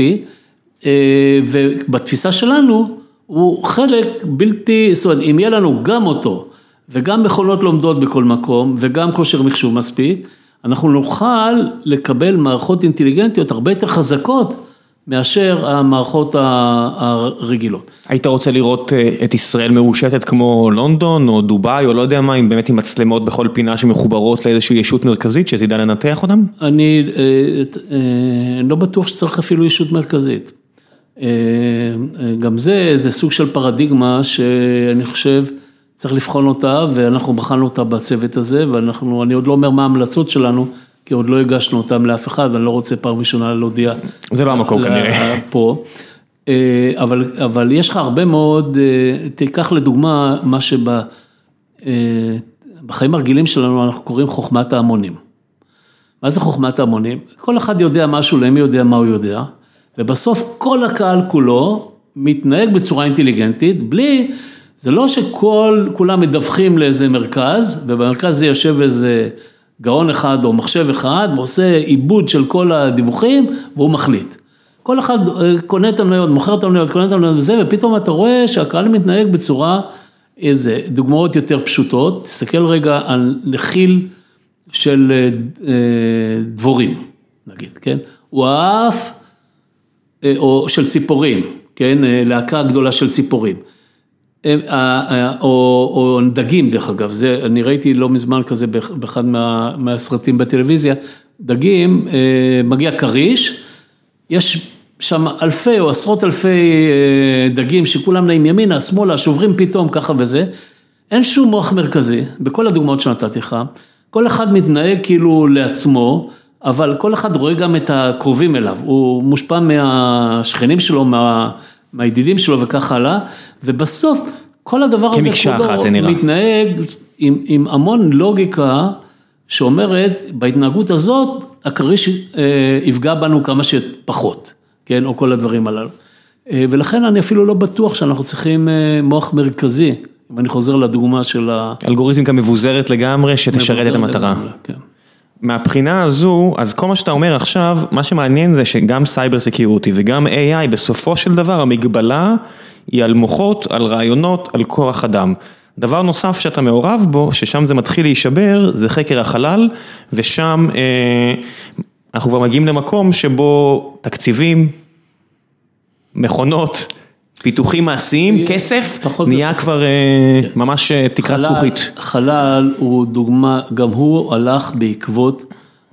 B: אה, ובתפיסה שלנו הוא חלק בלתי, זאת אומרת, אם יהיה לנו גם אותו, וגם מכונות לומדות בכל מקום, וגם כושר מחשוב מספיק, אנחנו נוכל לקבל מערכות אינטליגנטיות הרבה יותר חזקות. מאשר המערכות הרגילות.
A: היית רוצה לראות אה, את ישראל מרושתת כמו לונדון או דובאי או לא יודע מה, עם באמת עם מצלמות בכל פינה שמחוברות לאיזושהי ישות מרכזית שתדע לנתח אותם?
B: אני אה, אה, לא בטוח שצריך אפילו ישות מרכזית. גם זה, זה סוג של פרדיגמה שאני חושב צריך לבחון אותה ואנחנו בחנו אותה בצוות הזה ואנחנו, אני עוד לא אומר מה ההמלצות שלנו. כי עוד לא הגשנו אותם לאף אחד, ואני לא רוצה פעם ראשונה להודיע.
A: זה לא המקום כנראה.
B: פה. אה, אבל, אבל יש לך הרבה מאוד, אה, תיקח לדוגמה מה שבחיים אה, הרגילים שלנו אנחנו קוראים חוכמת ההמונים. מה זה חוכמת ההמונים? כל אחד יודע משהו, למי יודע מה הוא יודע, ובסוף כל הקהל כולו מתנהג בצורה אינטליגנטית, בלי, זה לא שכל, כולם מדווחים לאיזה מרכז, ובמרכז זה יושב איזה גאון אחד או מחשב אחד ועושה עיבוד של כל הדיווחים והוא מחליט. כל אחד אה, קונה את המניות, מוכר את המניות, קונה את המניות וזה, ופתאום אתה רואה שהקהל מתנהג בצורה, איזה, דוגמאות יותר פשוטות, תסתכל רגע על נחיל של אה, אה, דבורים, נגיד, כן? הוא עף, או של ציפורים, כן? להקה גדולה של ציפורים. או, או דגים דרך אגב, זה, אני ראיתי לא מזמן כזה באחד מה, מהסרטים בטלוויזיה, דגים, אה, מגיע כריש, יש שם אלפי או עשרות אלפי אה, דגים שכולם נעים ימינה, שמאלה, שוברים פתאום ככה וזה, אין שום מוח מרכזי, בכל הדוגמאות שנתתי לך, כל אחד מתנהג כאילו לעצמו, אבל כל אחד רואה גם את הקרובים אליו, הוא מושפע מהשכנים שלו, מה... מהידידים שלו וכך הלאה, ובסוף כל הדבר הזה כולו מתנהג עם, עם המון לוגיקה שאומרת, בהתנהגות הזאת, הכריש אה, יפגע בנו כמה שפחות, כן, או כל הדברים הללו. אה, ולכן אני אפילו לא בטוח שאנחנו צריכים אה, מוח מרכזי, אם אני חוזר לדוגמה של ה...
A: אלגוריתמיקה מבוזרת לגמרי, שתשרת את המטרה. לגמרי, כן. מהבחינה הזו, אז כל מה שאתה אומר עכשיו, מה שמעניין זה שגם סייבר סקיורטי וגם AI, בסופו של דבר המגבלה היא על מוחות, על רעיונות, על כוח אדם. דבר נוסף שאתה מעורב בו, ששם זה מתחיל להישבר, זה חקר החלל, ושם אה, אנחנו כבר מגיעים למקום שבו תקציבים, מכונות, פיתוחים מעשיים, כסף, נהיה כבר אה, כן. ממש אה, תקרת זכוכית.
B: חלל הוא דוגמה, גם הוא הלך בעקבות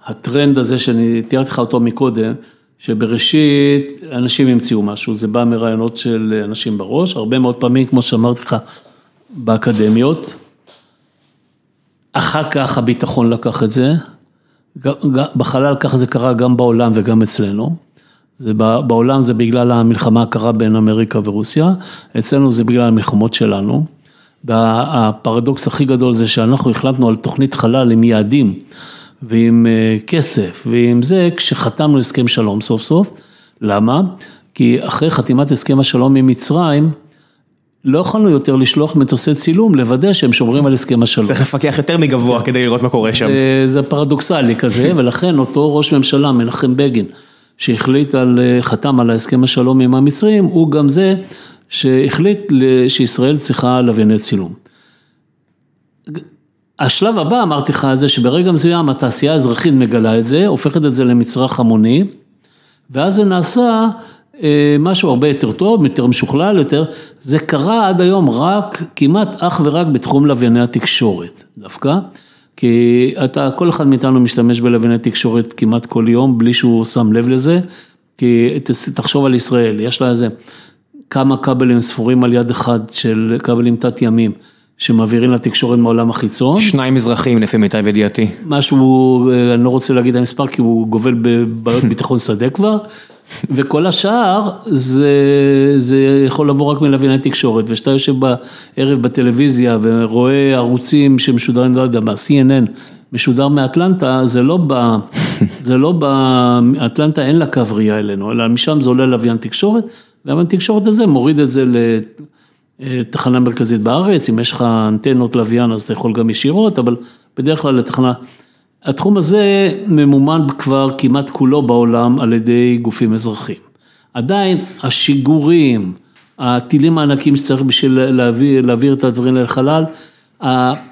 B: הטרנד הזה שאני תיארתי לך אותו מקודם, שבראשית אנשים המציאו משהו, זה בא מרעיונות של אנשים בראש, הרבה מאוד פעמים, כמו שאמרתי לך, באקדמיות. אחר כך הביטחון לקח את זה, בחלל ככה זה קרה גם בעולם וגם אצלנו. זה בעולם זה בגלל המלחמה הקרה בין אמריקה ורוסיה, אצלנו זה בגלל המלחמות שלנו. והפרדוקס הכי גדול זה שאנחנו החלטנו על תוכנית חלל עם יעדים ועם אה, כסף ועם זה כשחתמנו הסכם שלום סוף סוף. למה? כי אחרי חתימת הסכם השלום עם מצרים, לא יכולנו יותר לשלוח מטוסי צילום, לוודא שהם שומרים על הסכם השלום.
A: צריך לפקח יותר מגבוה כדי לראות מה קורה שם.
B: זה, זה פרדוקסלי כזה, ולכן אותו ראש ממשלה, מנחם בגין, שהחליט על, אה, חתם על ההסכם השלום עם המצרים, הוא גם זה שהחליט שישראל צריכה לווייני צילום. השלב הבא, אמרתי לך, זה שברגע מסוים התעשייה האזרחית מגלה את זה, הופכת את זה למצרך המוני, ואז זה נעשה אה, משהו הרבה יותר טוב, יותר משוכלל יותר, זה קרה עד היום רק, כמעט אך ורק בתחום לווייני התקשורת, דווקא. כי אתה, כל אחד מאיתנו משתמש בלווייני תקשורת כמעט כל יום, בלי שהוא שם לב לזה, כי תחשוב על ישראל, יש לה איזה כמה כבלים ספורים על יד אחד של כבלים תת ימים. שמעבירים לתקשורת מהעולם החיצון.
A: שניים אזרחים לפי מיטב ידיעתי.
B: משהו, אה, אני לא רוצה להגיד המספר כי הוא גובל בבעיות ביטחון שדה כבר, וכל השאר זה, זה יכול לבוא רק מלווייני תקשורת, וכשאתה יושב בערב בטלוויזיה ורואה ערוצים שמשודרים, לא יודע, ב-CNN, משודר מאטלנטה, זה לא ב... זה לא ב... אטלנטה אין לה קו ראייה אלינו, אלא משם זה עולה לוויין תקשורת, לוויין תקשורת הזה מוריד את זה ל... תחנה מרכזית בארץ, אם יש לך אנטנות לוויין אז אתה יכול גם ישירות, אבל בדרך כלל לתחנה. התחום הזה ממומן כבר כמעט כולו בעולם על ידי גופים אזרחיים. עדיין השיגורים, הטילים הענקים שצריך בשביל להעביר, להעביר את הדברים לחלל,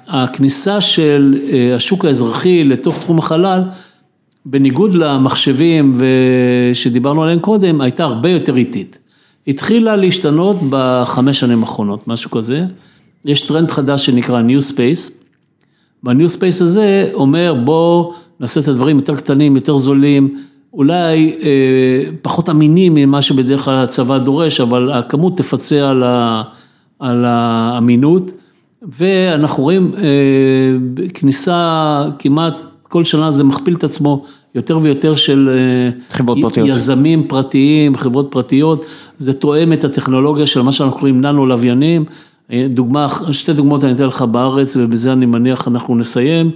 B: הכניסה של אה, השוק האזרחי לתוך תחום החלל, בניגוד למחשבים שדיברנו עליהם קודם, הייתה הרבה יותר איטית. התחילה להשתנות בחמש שנים האחרונות, משהו כזה. יש טרנד חדש שנקרא New Space. ב New Space הזה אומר בוא נעשה את הדברים יותר קטנים, יותר זולים, אולי אה, פחות אמינים ממה שבדרך כלל הצבא דורש, אבל הכמות תפצה על, ה, על האמינות. ואנחנו רואים אה, כניסה כמעט כל שנה זה מכפיל את עצמו יותר ויותר של אה,
A: חברות פרטיות.
B: יזמים פרטיים, חברות פרטיות, זה תואם את הטכנולוגיה של מה שאנחנו קוראים ננו לוויינים, דוגמה, שתי דוגמאות אני אתן לך בארץ ובזה אני מניח אנחנו נסיים.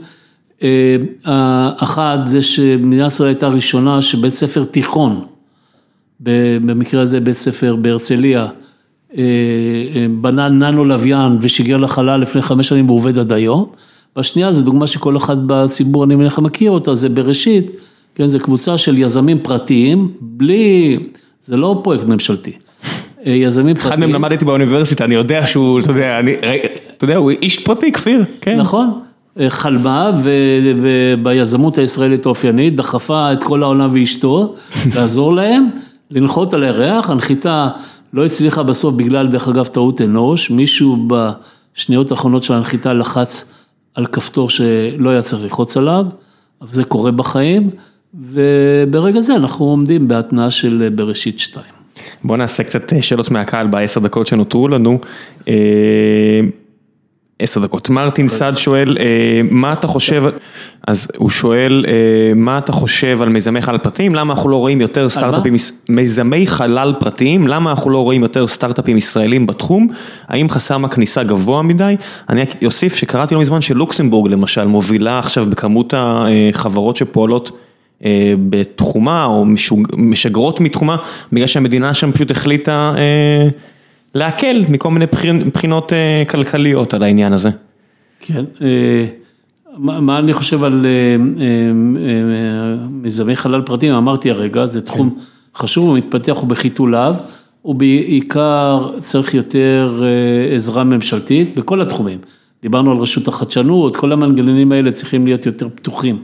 B: אה, אחת זה שמדינת ישראל הייתה הראשונה שבית ספר תיכון, במקרה הזה בית ספר בהרצליה, אה, אה, בנה ננו לוויין ושיגר לחלל לפני חמש שנים והוא עובד עד היום. והשנייה זו דוגמה שכל אחד בציבור אני מניח מכיר אותה, זה בראשית, כן, זה קבוצה של יזמים פרטיים, בלי, זה לא פרויקט ממשלתי. יזמים פרטיים.
A: אחד מהם למדתי באוניברסיטה, אני יודע שהוא, אתה יודע, אני, אתה יודע, הוא איש פרטי, כפיר, כן.
B: נכון, חלמה וביזמות הישראלית האופיינית, דחפה את כל העולם ואשתו, לעזור להם, לנחות על הירח, הנחיתה לא הצליחה בסוף בגלל, דרך אגב, טעות אנוש, מישהו בשניות האחרונות של הנחיתה לחץ על כפתור שלא היה צריך ללחוץ עליו, אבל זה קורה בחיים, וברגע זה אנחנו עומדים בהתנעה של בראשית שתיים.
A: בוא נעשה קצת שאלות מהקהל בעשר דקות שנותרו לנו. עשר דקות. מרטין סעד שואל, אה, מה אתה חושב, אז הוא שואל, אה, מה אתה חושב על מיזמי חלל פרטיים, למה אנחנו לא רואים יותר סטארט-אפים, מיזמי חלל פרטיים, למה אנחנו לא רואים יותר סטארט-אפים ישראלים בתחום, האם חסם הכניסה גבוה מדי, אני אוסיף שקראתי לא מזמן שלוקסמבורג למשל מובילה עכשיו בכמות החברות שפועלות אה, בתחומה או משגרות מתחומה, בגלל שהמדינה שם פשוט החליטה להקל מכל מיני בחינות אה, כלכליות על העניין הזה.
B: כן, אה, מה אני חושב על מיזמי חלל פרטיים, אמרתי הרגע, זה תחום כן. חשוב, הוא מתפתח, הוא בחיתוליו, הוא בעיקר צריך יותר עזרה ממשלתית בכל התחומים. דיברנו על רשות החדשנות, כל המנגנונים האלה צריכים להיות יותר פתוחים.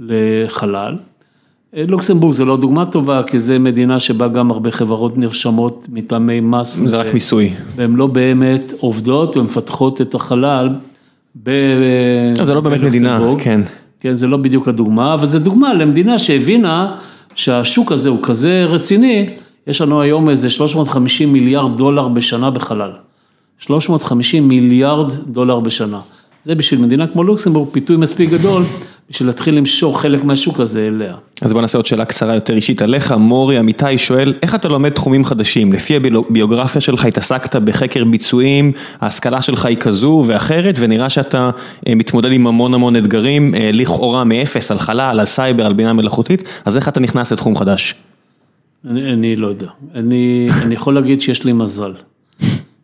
B: לחלל. לוקסמבורג זה לא דוגמה טובה, כי זה מדינה שבה גם הרבה חברות נרשמות מטעמי מס.
A: זה רק מיסוי.
B: והן לא באמת עובדות ומפתחות את החלל ב...
A: זה לא באמת מדינה, כן.
B: כן, זה לא בדיוק הדוגמה, אבל זה דוגמה למדינה שהבינה שהשוק הזה הוא כזה רציני, יש לנו היום איזה 350 מיליארד דולר בשנה בחלל. 350 מיליארד דולר בשנה. זה בשביל מדינה כמו לוקסמבורג פיתוי מספיק גדול בשביל להתחיל למשוך חלק מהשוק הזה אליה.
A: אז בוא נעשה עוד שאלה קצרה יותר אישית עליך, מורי אמיתי שואל, איך אתה לומד תחומים חדשים? לפי הביוגרפיה שלך התעסקת בחקר ביצועים, ההשכלה שלך היא כזו ואחרת, ונראה שאתה אה, מתמודד עם המון המון אתגרים, אה, לכאורה מאפס, על חלל, על סייבר, על בינה מלאכותית, אז איך אתה נכנס לתחום חדש?
B: אני, אני לא יודע, אני, אני יכול להגיד שיש לי מזל.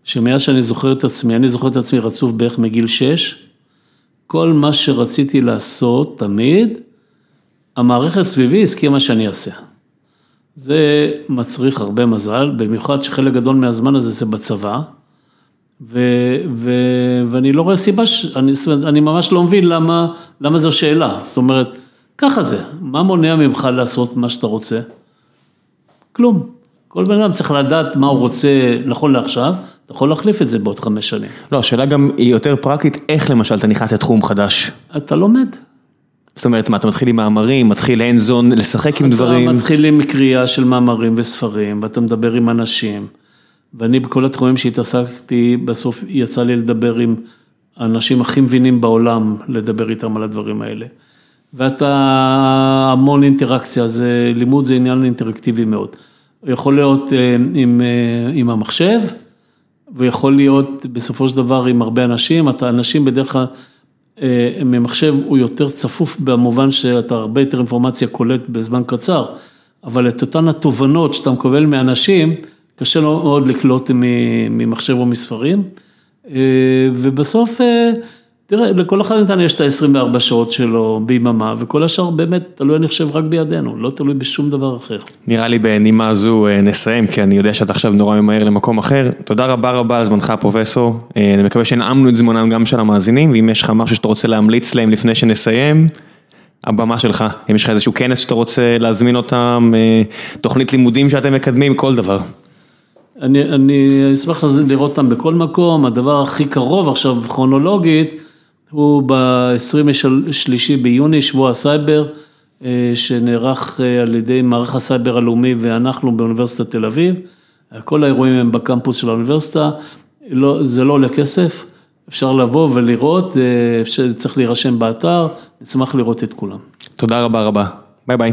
B: שמאז שאני זוכר את עצמי, אני זוכר את עצמי רצוף בערך מגיל 6, כל מה שרציתי לעשות תמיד, המערכת סביבי הסכימה שאני אעשה. זה מצריך הרבה מזל, במיוחד שחלק גדול מהזמן הזה זה בצבא, ו, ו, ואני לא רואה סיבה, ש, אני, אני ממש לא מבין למה, למה זו שאלה, זאת אומרת, ככה זה, מה מונע ממך לעשות מה שאתה רוצה? כלום. כל בן אדם צריך לדעת מה הוא רוצה נכון לעכשיו, אתה יכול להחליף את זה בעוד חמש שנים.
A: לא, השאלה גם היא יותר פרקטית, איך למשל אתה נכנס לתחום חדש?
B: אתה לומד.
A: זאת אומרת, מה, אתה מתחיל עם מאמרים, מתחיל אין זון, לשחק עם דברים?
B: אתה מתחיל עם קריאה של מאמרים וספרים, ואתה מדבר עם אנשים. ואני בכל התחומים שהתעסקתי, בסוף יצא לי לדבר עם האנשים הכי מבינים בעולם, לדבר איתם על הדברים האלה. ואתה המון אינטראקציה, זה, לימוד זה עניין אינטראקטיבי מאוד. יכול להיות אה, עם, אה, עם המחשב, ויכול להיות בסופו של דבר עם הרבה אנשים, אתה אנשים בדרך כלל, אה, ממחשב הוא יותר צפוף במובן שאתה הרבה יותר אינפורמציה קולט בזמן קצר, אבל את אותן התובנות שאתה מקבל מאנשים, קשה מאוד לקלוט ממחשב או מספרים, ובסוף, תראה, לכל אחד מאיתנו יש את ה-24 שעות שלו ביממה, וכל השאר באמת תלוי, אני חושב, רק בידינו, לא תלוי בשום דבר אחר.
A: נראה לי בנימה זו נסיים, כי אני יודע שאתה עכשיו נורא ממהר למקום אחר. תודה רבה רבה על זמנך פרופסור, אני מקווה שנעמנו את זמנם גם של המאזינים, ואם יש לך משהו שאתה רוצה להמליץ להם לפני שנסיים, הבמה שלך, אם יש לך איזשהו כנס שאתה רוצה להזמין אותם, תוכנית לימודים שאתם מקדמים, כל דבר.
B: אני אשמח לראות אותם בכל מקום, הדבר הכי קרוב עכשיו כרונולוגית, הוא ב-23 ביוני, שבוע הסייבר, שנערך על ידי מערך הסייבר הלאומי ואנחנו באוניברסיטת תל אביב, כל האירועים הם בקמפוס של האוניברסיטה, זה לא עולה כסף, אפשר לבוא ולראות, צריך להירשם באתר, נשמח לראות את כולם.
A: תודה רבה רבה, ביי ביי.